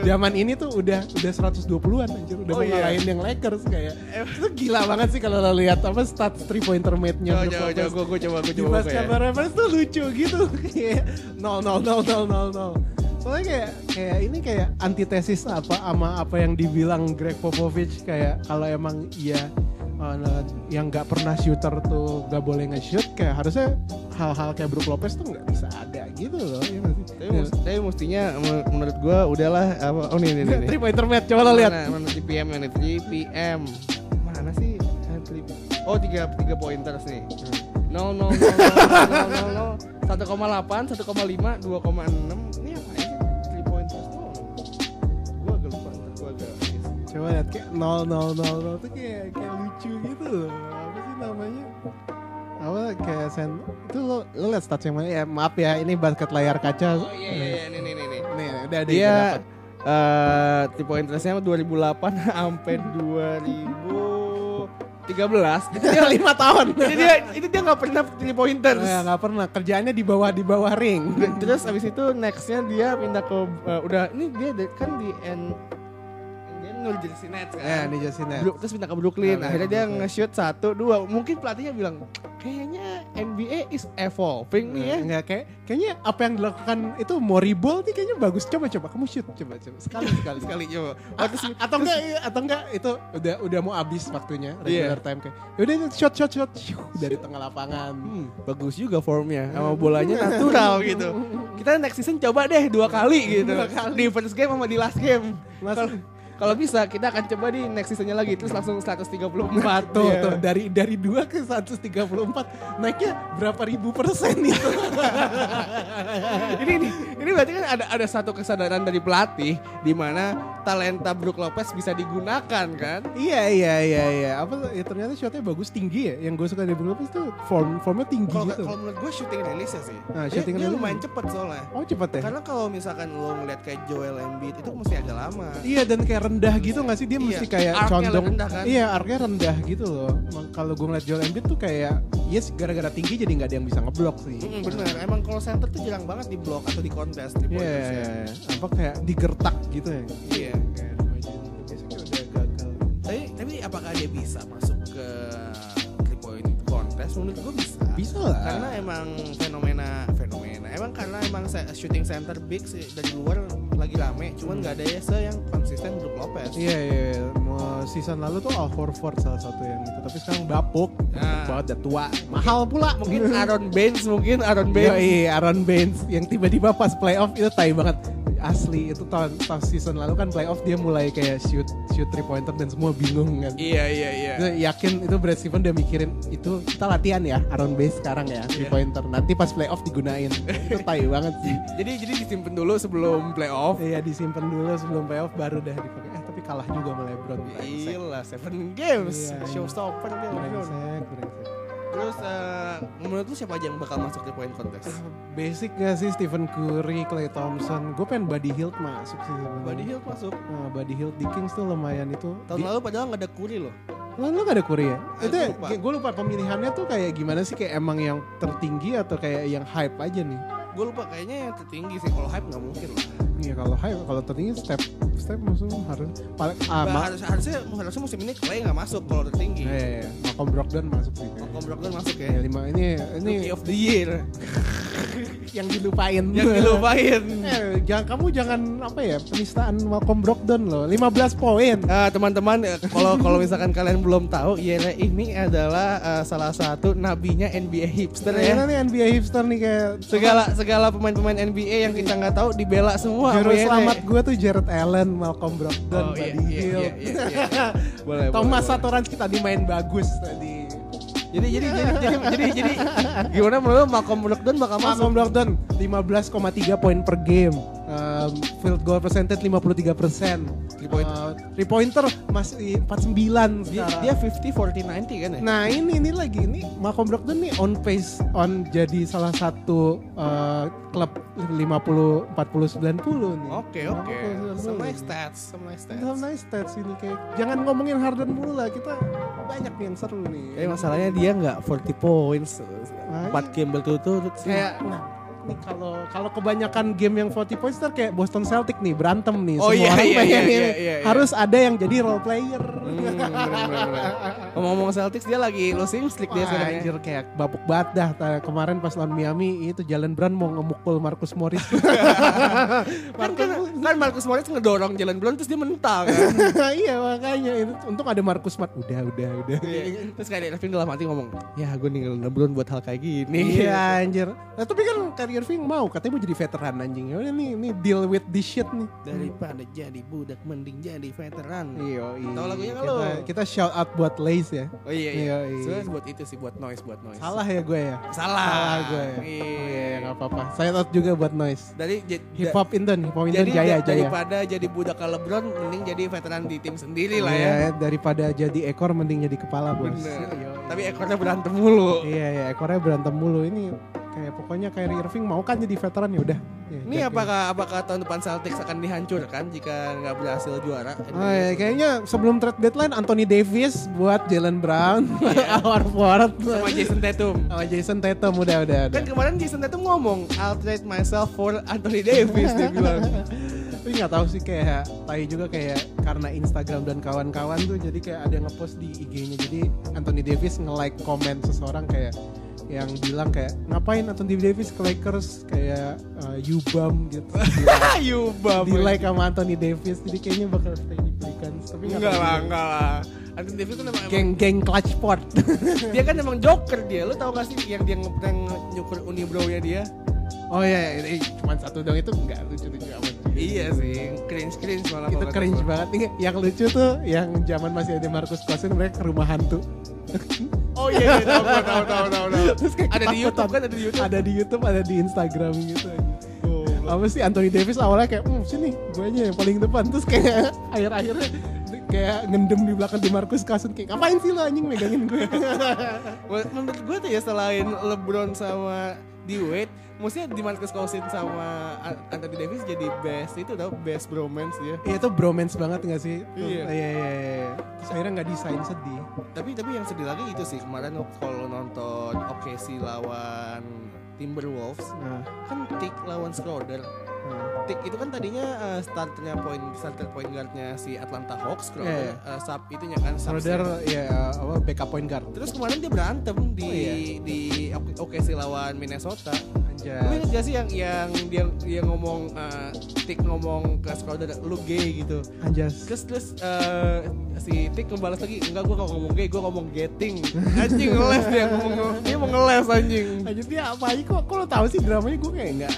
Speaker 2: zaman ini tuh udah udah 120-an anjir. Udah
Speaker 1: Oh, iya.
Speaker 2: ngalahin yang Lakers kayak. Itu gila banget sih kalau lo lihat apa stats three pointer
Speaker 1: Coba
Speaker 2: Brook
Speaker 1: coba coba gue coba
Speaker 2: di
Speaker 1: coba ya.
Speaker 2: basketball reference tuh lucu gitu. Kayak nol nol nol nol nol nol. Soalnya kayak kayak ini kayak antitesis apa sama apa yang dibilang Greg Popovich kayak kalau emang iya uh, yang nggak pernah shooter tuh nggak boleh nge-shoot kayak harusnya hal-hal kayak Brook Lopez tuh nggak bisa ada gitu loh ya nggak sih?
Speaker 1: Tapi, mus- tapi mestinya men- menurut gue udahlah apa oh nih nih nih. nih.
Speaker 2: Three pointer match coba lo lihat
Speaker 1: Mana, mana 3 PM ini 3 PM. Mana sih? Eh, Oh, 3 3 pointers nih. 0 0 0 0 0 0 1,8, 1,5, 2,6. Ini apa
Speaker 2: coba lihat kayak nol nol nol nol tuh kayak kayak lucu gitu loh apa sih namanya apa kayak sen itu lo lo lihat stats yang mana ya maaf ya ini basket layar kaca
Speaker 1: Oh iya iya iya nih nih nih nih.
Speaker 2: nih udah ada
Speaker 1: Dia
Speaker 2: dapat.
Speaker 1: eh 3 pointersnya 2008 sampai 2013. Itu dia
Speaker 2: lima tahun
Speaker 1: itu dia itu dia nggak pernah 3 pointers.
Speaker 2: Ya, nggak pernah kerjaannya di bawah di bawah ring
Speaker 1: Terus abis itu nextnya dia pindah ke eh, udah ini dia kan di N dia New Jersey Nets kan.
Speaker 2: ya di Justin Nets.
Speaker 1: Terus pindah ke Brooklyn.
Speaker 2: Nah,
Speaker 1: Akhirnya dia nge-shoot satu dua. Mungkin pelatihnya bilang kayaknya NBA is evolving nih ya.
Speaker 2: Nggak, kayak kayaknya apa yang dilakukan itu mau reball nih kayaknya bagus coba coba kamu shoot coba coba sekali sekali
Speaker 1: Sekali coba. Oh,
Speaker 2: a- atau enggak atau enggak itu udah udah mau habis waktunya
Speaker 1: Iya.
Speaker 2: regular time kayak yaudah shot shot shot Shoo, dari tengah lapangan
Speaker 1: Hmm, bagus juga formnya sama bolanya natural gitu. Kita next season coba deh dua kali gitu.
Speaker 2: Dua kali.
Speaker 1: Di first game sama di last game.
Speaker 2: Mas-
Speaker 1: Kalau bisa kita akan coba di next seasonnya lagi terus langsung 134
Speaker 2: tuh
Speaker 1: Iya.
Speaker 2: tuh dari dari 2 ke 134 naiknya berapa ribu persen itu
Speaker 1: ini, ini ini berarti kan ada ada satu kesadaran dari pelatih di mana talenta Brook Lopez bisa digunakan kan?
Speaker 2: iya iya iya iya apa ya ternyata shotnya bagus tinggi ya yang gue suka dari Brook Lopez tuh form formnya tinggi
Speaker 1: Kalau
Speaker 2: gitu
Speaker 1: kalau menurut gue shooting release sih.
Speaker 2: Nah,
Speaker 1: dia,
Speaker 2: shooting
Speaker 1: dia
Speaker 2: release.
Speaker 1: lumayan cepet soalnya.
Speaker 2: oh cepet ya
Speaker 1: Karena kalau misalkan lo ngeliat kayak Joel Embiid itu mesti agak lama.
Speaker 2: Iya dan kayak rendah gitu gak sih dia
Speaker 1: Iya,
Speaker 2: mesti kayak
Speaker 1: arc-nya
Speaker 2: condong
Speaker 1: rendah kan?
Speaker 2: iya arknya rendah gitu loh kalau gue ngeliat Joel Embiid tuh kayak yes gara-gara tinggi jadi nggak ada yang bisa ngeblok sih
Speaker 1: Mm, bener, emang kalau center tuh jarang banget di block atau di contest di
Speaker 2: iya,
Speaker 1: ya.
Speaker 2: iya. apa kayak digertak gitu ya
Speaker 1: Iya.
Speaker 2: kayak gitu. biasanya udah gagal
Speaker 1: apakah dia bisa point contest? Menurut gue bisa.
Speaker 2: Bisa lah.
Speaker 1: Karena emang fenomena fenomena. Emang karena emang shooting center big sih dari luar lagi rame. Cuman nggak ada ya se yang konsisten Brook Lopez.
Speaker 2: Iya iya, iya. Mau season lalu tuh Al Horford salah satu yang itu, tapi sekarang bapuk,
Speaker 1: Nah.
Speaker 2: banget udah tua, mahal pula.
Speaker 1: Mungkin Aaron Baines mungkin Aaron
Speaker 2: Iya,
Speaker 1: Baines.
Speaker 2: iya, Aaron Baines yang tiba-tiba pas playoff itu tai banget. Asli itu tahun pas season lalu kan playoff dia mulai kayak shoot shoot three pointer dan semua bingung kan.
Speaker 1: Iya iya iya.
Speaker 2: Itu yakin itu Brad Stevens udah mikirin itu kita latihan ya Aaron Baines sekarang ya three
Speaker 1: Iya.
Speaker 2: pointer nanti pas playoff digunain itu tai banget sih
Speaker 1: Jadi jadi disimpan dulu sebelum playoff.
Speaker 2: Iya disimpan dulu sebelum playoff baru dah dipakai eh tapi kalah juga sama LeBron
Speaker 1: Gila, seven games,
Speaker 2: Iya,
Speaker 1: showstopper dia LeBron.
Speaker 2: brengsek brengsek
Speaker 1: Terus eh, menurut lu siapa aja yang bakal masuk di point contest?
Speaker 2: basic gak sih Stephen Curry, Clay Thompson gue pengen Buddy Hield masuk sih sebenarnya
Speaker 1: Buddy Hield masuk.
Speaker 2: Nah, Buddy Hield di Kings tuh lumayan itu
Speaker 1: Tahun
Speaker 2: Di-
Speaker 1: lalu padahal nggak ada Curry loh.
Speaker 2: Lo lo gak ada Curry ya?
Speaker 1: Eh,
Speaker 2: itu
Speaker 1: gua lupa.
Speaker 2: gue lupa pemilihannya tuh kayak gimana sih kayak emang yang tertinggi atau kayak yang hype aja nih?
Speaker 1: Gue lupa kayaknya yang tertinggi sih. Kalau hype nggak mungkin lah.
Speaker 2: Iya kalau hype kalau tertinggi step step maksudnya harus paling ah,
Speaker 1: Bah, harus, harusnya harusnya musim ini Clay nggak masuk kalau tertinggi.
Speaker 2: Iya, iya. Malcolm Brogdon masuk sih.
Speaker 1: Malcolm Brogdon masuk
Speaker 2: Ya,
Speaker 1: ya.
Speaker 2: lima ini ini
Speaker 1: Rookie of the Year
Speaker 2: yang dilupain.
Speaker 1: yang dilupain.
Speaker 2: Eh, jangan kamu jangan apa ya penistaan Malcolm Brogdon loh. 15 poin.
Speaker 1: Ah, teman-teman eh, kalau kalau misalkan kalian belum tahu Yere ini adalah eh, salah satu nabinya NBA hipster
Speaker 2: Ternyata
Speaker 1: ya
Speaker 2: nih NBA hipster nih kayak
Speaker 1: segala segala pemain-pemain NBA yang kita nggak tahu dibela semua
Speaker 2: Juru
Speaker 1: Yere.
Speaker 2: selamat gue tuh Jared Allen, Malcolm Brogdon,
Speaker 1: Oh, iya, iya, iya, iya, iya. Boleh,
Speaker 2: Thomas
Speaker 1: boleh,
Speaker 2: Satoransky tadi main bagus tadi.
Speaker 1: Jadi jadi jadi jadi jadi jadi gimana menurut lu Malcolm Brogdon bakal masuk?
Speaker 2: Malcolm Brogdon 15,3 poin per game. Um, field goal percentage 53 persen.
Speaker 1: Three point.
Speaker 2: three pointer masih 49
Speaker 1: Dia,
Speaker 2: sekarang.
Speaker 1: dia 50 40 90 kan ya?
Speaker 2: Nah ini ini lagi ini Malcolm Brogdon nih on pace on jadi salah satu uh, klub 50 40 90 nih.
Speaker 1: Oke oke.
Speaker 2: 50,
Speaker 1: Some nice stats, some nice stats.
Speaker 2: Some nice stats ini kayak jangan ngomongin Harden mulu lah kita banyak yang seru nih.
Speaker 1: Eh masalahnya dia nggak 40 points,
Speaker 2: Nah,
Speaker 1: 4 game berturut-turut sih.
Speaker 2: kayak nah, nih kalau kalau kebanyakan game yang 40 points ntar kayak Boston Celtic nih berantem nih
Speaker 1: Oh,
Speaker 2: semua
Speaker 1: iya,
Speaker 2: orang
Speaker 1: iya,
Speaker 2: pengen
Speaker 1: iya, iya, iya, iya.
Speaker 2: harus ada yang jadi role player
Speaker 1: Hmm, bener, bener, bener. Ngomong-ngomong Celtics dia lagi losing streak dia sekarang. ya.
Speaker 2: anjir kayak bapuk banget dah kemarin pas lawan Miami itu Jalen Brown mau ngemukul Marcus Morris
Speaker 1: Kan, kan, kan Marcus Morris ngedorong Jalan Brown terus dia mental kan.
Speaker 2: iya makanya itu untung ada Marcus Smart udah udah udah
Speaker 1: Iya. terus kayak Irving dalam hati ngomong, ya gue ninggalin LeBron buat hal kayak gini.
Speaker 2: Iya anjir. Nah, tapi kan Kyrie Irving mau katanya mau jadi veteran anjing. Ya udah nih nih deal with this shit nih.
Speaker 1: Daripada jadi budak mending jadi veteran.
Speaker 2: Iya, iya.
Speaker 1: Tahu lagunya nggak
Speaker 2: kita, kita shout out buat Lace ya.
Speaker 1: Oh iya iya.
Speaker 2: Iya, iya.
Speaker 1: Sebenarnya buat itu sih buat noise buat noise.
Speaker 2: Salah ya gue ya.
Speaker 1: Salah.
Speaker 2: Salah gue ya.
Speaker 1: Iya.
Speaker 2: Oh, iya, nggak apa-apa. Shout out juga buat Noise.
Speaker 1: Dari
Speaker 2: Hip hop Indon, hip hop Indon jaya jaya.
Speaker 1: daripada jadi budak LeBron mending jadi veteran di tim sendiri lah ya.
Speaker 2: Iya, daripada jadi ekor mending jadi kepala bos.
Speaker 1: Bener.
Speaker 2: Iya,
Speaker 1: Tapi ekornya berantem mulu.
Speaker 2: Iya ya ekornya berantem mulu ini kayak pokoknya Kyrie Irving mau kan jadi veteran ya udah. Ya,
Speaker 1: Ini
Speaker 2: jaga.
Speaker 1: apakah apakah tahun depan Celtics akan dihancurkan jika nggak berhasil juara?
Speaker 2: Oh, ya, kayaknya sebelum trade deadline Anthony Davis buat Jalen Brown, Al Horford,
Speaker 1: sama Jason Tatum.
Speaker 2: sama Jason Tatum udah udah udah.
Speaker 1: Kan kemarin Jason Tatum ngomong, I'll trade myself for Anthony Davis dia bilang.
Speaker 2: Tapi nggak tahu sih kayak Tai juga kayak karena Instagram dan kawan-kawan tuh jadi kayak ada yang ngepost di IG-nya jadi Anthony Davis nge-like komen seseorang kayak yang bilang kayak ngapain Anthony Davis ke Lakers kayak uh, you bum gitu
Speaker 1: you bab.
Speaker 2: di like sama Anthony Davis jadi kayaknya bakal stay di Pelicans tapi nggak
Speaker 1: Enggak lah, enggak lah. Anthony Davis kan emang,
Speaker 2: geng-geng clutch sport
Speaker 1: dia kan emang joker dia. Lu tau gak sih yang dia ngeprank nyukur unibrow-nya dia?
Speaker 2: oh iya ini cuma satu dong itu enggak lucu-lucu amat
Speaker 1: Iya sih, cringe-cringe malah.
Speaker 2: itu cringe banget yang lucu tuh yang zaman masih ada Marcus Cousins mereka ke rumah hantu
Speaker 1: Oh iya, iya tahu tahu tahu tahu tahu.
Speaker 2: Terus kayak
Speaker 1: Ada di. YouTube kan, ada di YouTube.
Speaker 2: ada di YouTube ada di Instagram gitu aja
Speaker 1: Oh,
Speaker 2: apa sih Anthony Davis awalnya kayak hmm sini gue aja yang paling depan terus kayak akhir-akhirnya kayak ngendem di belakang di Marcus Cousins kayak ngapain sih lo anjing megangin gue
Speaker 1: Men- Menurut gue tuh ya selain LeBron sama D Wade, maksudnya di Marcus Cousins sama An- Anthony Davis jadi best itu tau best bromance dia.
Speaker 2: Iya itu bromance banget gak sih? Tuh,
Speaker 1: Iya.
Speaker 2: iya, iya, iya. Terus akhirnya gak desain sedih.
Speaker 1: Tapi tapi yang sedih lagi itu sih kemarin kalau nonton OKC lawan Timberwolves
Speaker 2: Nah,
Speaker 1: kan Tick lawan Schroeder Tick itu kan tadinya uh, starternya point starter point guardnya si Atlanta Hawks kalau
Speaker 2: Iya, iya.
Speaker 1: uh, sub itunya kan sub
Speaker 2: Schroeder ya apa backup point guard.
Speaker 1: Terus kemarin dia berantem di
Speaker 2: Oh, iya.
Speaker 1: di OKC lawan Minnesota.
Speaker 2: Anjay.
Speaker 1: Lu inget gak sih yang yang dia dia ngomong uh, Tick ngomong ke Schroeder lu gay gitu.
Speaker 2: Anjas.
Speaker 1: Terus terus uh, si Tick ngebalas lagi enggak gua gak ngomong gay, gua ngomong getting. Anjing ngeles dia ngomong dia mau ngeles anjing.
Speaker 2: Anjir dia apa aja kok kok lo tahu sih dramanya gue kayak enggak.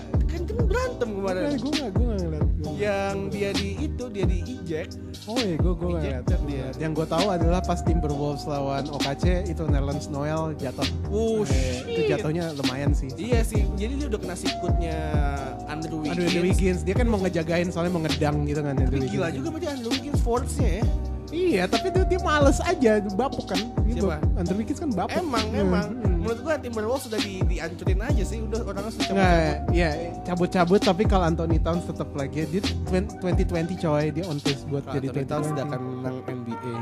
Speaker 1: Kan kan berantem kemarin.
Speaker 2: gue enggak gue enggak ngeliat. Gua-
Speaker 1: Yang dia di itu dia di eject.
Speaker 2: Oh iya gue gue ngeliat.
Speaker 1: dia.
Speaker 2: Yang gue tahu adalah pas Timberwolves lawan OKC itu Nerlens Noel jatuh.
Speaker 1: Oh
Speaker 2: Eh, itu jatuhnya lumayan sih.
Speaker 1: Iya sih, jadi dia udah kena sikutnya Andrew Wiggins.
Speaker 2: Andrew Wiggins dia kan mau ngejagain soalnya mau ngedang gitu kan Andrew
Speaker 1: Tapi
Speaker 2: Wiggins.
Speaker 1: gila juga berarti Andrew Wiggins force-nya ya.
Speaker 2: Iya, tapi dia, dia males aja, bapuk kan. Dia
Speaker 1: Siapa?
Speaker 2: Andrew Wiggins kan bapuk.
Speaker 1: Emang,
Speaker 2: Hmm,
Speaker 1: emang.
Speaker 2: hmm.
Speaker 1: Menurut gua Timberwolves sudah di, dihancurin aja sih, udah orangnya sudah
Speaker 2: Nggak,
Speaker 1: cabut-cabut.
Speaker 2: ya cabut-cabut tapi kalau Anthony Towns tetap lagi dia 2020 coy dia on pace buat
Speaker 1: Kalau
Speaker 2: jadi
Speaker 1: Anthony Towns
Speaker 2: 2020.
Speaker 1: sudah akan menang NBA.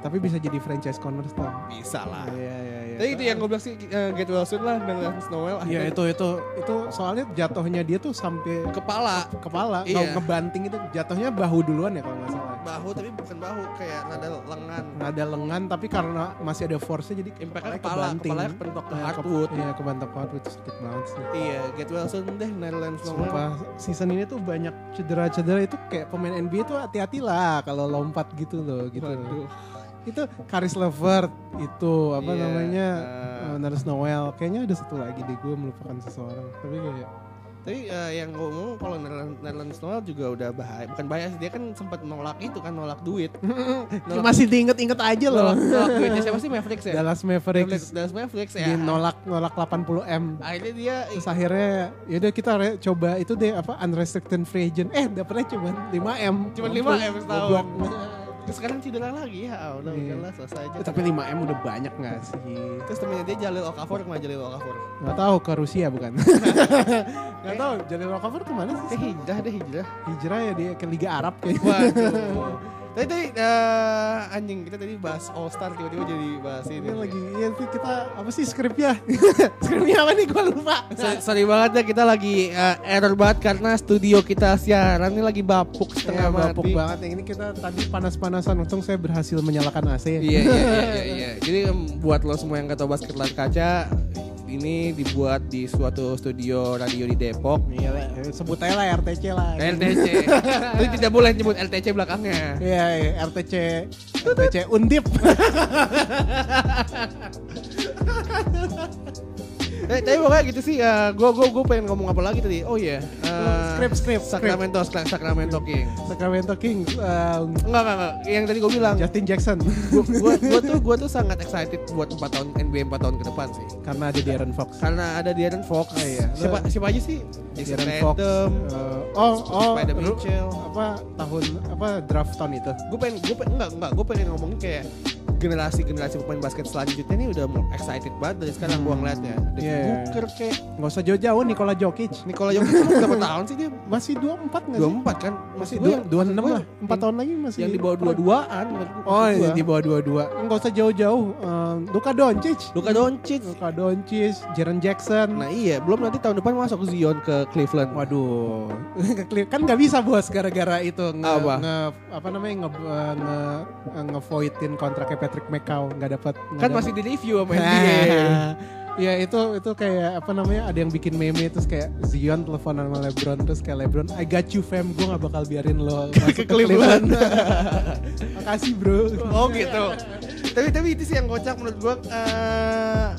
Speaker 2: Tapi bisa jadi franchise cornerstone.
Speaker 1: Bisa lah.
Speaker 2: Iya iya iya.
Speaker 1: Tapi itu yang gue bilang sih, uh, Get Well Soon lah, dan Lance Noel.
Speaker 2: Iya itu itu itu soalnya jatuhnya dia tuh sampai
Speaker 1: Kepala,
Speaker 2: kepala
Speaker 1: Iya.
Speaker 2: kalau ngebanting itu jatuhnya bahu duluan ya kalau nggak salah.
Speaker 1: bahu tapi bukan bahu, kayak nada lengan.
Speaker 2: Nada lengan tapi karena masih ada force-nya jadi kepalanya
Speaker 1: kepala,
Speaker 2: kebanting.
Speaker 1: kepalanya kepentok ke hardwood.
Speaker 2: Iya kebantok ke hardwood sakit banget sih.
Speaker 1: Iya, Get Well Soon deh, Netherlands Noel.
Speaker 2: Sumpah season ini tuh banyak cedera-cedera itu kayak pemain NBA tuh hati-hati lah kalau lompat gitu loh gitu.
Speaker 1: Waduh.
Speaker 2: Itu Karis Levert itu apa
Speaker 1: Iya,
Speaker 2: namanya
Speaker 1: uh,
Speaker 2: uh, Nerlens Noel kayaknya ada satu lagi deh gue melupakan seseorang tapi kayak
Speaker 1: Tapi eh, yang gue ngomong kalau Netherlands Noel juga udah bahaya, bukan bahaya sih dia kan sempat nolak itu kan nolak duit. Nolak-
Speaker 2: masih diinget-inget aja loh.
Speaker 1: nolak, nolak duitnya siapa sih Mavericks ya?
Speaker 2: Dallas
Speaker 1: Mavericks, Dallas Mavericks ya.
Speaker 2: dia nolak nolak 80 m.
Speaker 1: Akhirnya dia
Speaker 2: Terus akhirnya yaudah kita re- coba itu deh apa unrestricted free agent. Eh dapetnya cuma 5 m.
Speaker 1: Cuma 5 M setahun. Sekarang cedera lagi ya, udah
Speaker 2: Iya.
Speaker 1: udahlah selesai aja.
Speaker 2: Eh, tapi 5 m udah banyak gak sih?
Speaker 1: Terus temennya dia Jalil Okafor ke mana Jalil Okafor?
Speaker 2: Gak tahu ke Rusia bukan? Gak tahu Jalil Okafor ke mana
Speaker 1: Eh
Speaker 2: sih?
Speaker 1: hijrah deh hijrah.
Speaker 2: Hijrah ya dia ke Liga Arab kayaknya.
Speaker 1: Waduh. Tadi tadi eh, anjing kita tadi bahas All Star tiba-tiba jadi bahas ini.
Speaker 2: Ini lagi ya sih kita apa sih skripnya? skripnya apa nih gue lupa.
Speaker 1: So- sorry banget ya kita lagi eh, error banget karena studio kita siaran ini lagi bapuk
Speaker 2: Tengah
Speaker 1: setengah
Speaker 2: bapuk
Speaker 1: mati.
Speaker 2: banget yang ini kita tadi panas-panasan untung saya berhasil menyalakan AC.
Speaker 1: Iya iya iya iya. iya. Jadi buat lo semua yang gak tahu basket layar kaca ini dibuat di suatu studio radio di Depok.
Speaker 2: Iya sebut aja lah RTC lah.
Speaker 1: LTC. Tapi tidak boleh nyebut LTC belakangnya.
Speaker 2: Iya, iya, RTC, RTC Undip.
Speaker 1: Eh, tapi pokoknya gitu sih. ya gue gue gue pengen ngomong apa lagi tadi? Oh iya. eh,
Speaker 2: Script, script,
Speaker 1: Sacramento, Sacra- Sacramento King.
Speaker 2: Sacramento King, um,
Speaker 1: Enggak enggak enggak. Yang tadi gue bilang.
Speaker 2: Justin Jackson.
Speaker 1: gue tuh gue tuh sangat excited buat 4 tahun NBA 4 tahun ke depan sih.
Speaker 2: Karena ada Darren Fox.
Speaker 1: Karena ada Darren Fox.
Speaker 2: Oh, iya.
Speaker 1: Siapa siapa aja sih? Jason
Speaker 2: Darren Fox. Uh, oh, oh,
Speaker 1: Spider Mitchell.
Speaker 2: apa tahun apa draft tahun itu?
Speaker 1: Gue pengen gue pengen enggak enggak gue pengen ngomongin kayak generasi generasi pemain basket selanjutnya ini udah excited banget dari sekarang gua ngeliatnya. Devin
Speaker 2: Iya, iya.
Speaker 1: Booker kayak
Speaker 2: Nggak usah jauh-jauh Nikola Jokic.
Speaker 1: Nikola Jokic berapa tahun sih dia?
Speaker 2: Masih 24 nggak sih?
Speaker 1: 24 kan?
Speaker 2: Masih
Speaker 1: Gua yang-
Speaker 2: 26
Speaker 1: gua
Speaker 2: lah. 4 tahun lagi masih.
Speaker 1: Yang di bawah dua-duaan menurut gua-
Speaker 2: Oh,
Speaker 1: gua.
Speaker 2: di bawah 22. Enggak usah jauh-jauh. Um, Luka Doncic.
Speaker 1: Luka Doncic.
Speaker 2: Luka Doncic, Jaren Jackson.
Speaker 1: Nah iya, belum nanti tahun depan masuk Zion ke Cleveland.
Speaker 2: Waduh, kan nggak bisa bos gara-gara itu nge,
Speaker 1: Apa?
Speaker 2: nge- apa namanya nge nge, nge voidin kontraknya Patrick McCaw nggak dapat
Speaker 1: Kan masih di review sama NBA.
Speaker 2: Ya itu itu kayak apa namanya ada yang bikin meme terus kayak Zion telepon sama LeBron terus kayak LeBron I got you fam gue gak bakal biarin lo masuk ke
Speaker 1: Cleveland.
Speaker 2: Makasih bro.
Speaker 1: oh gitu. tapi tapi itu sih yang kocak menurut eh, kan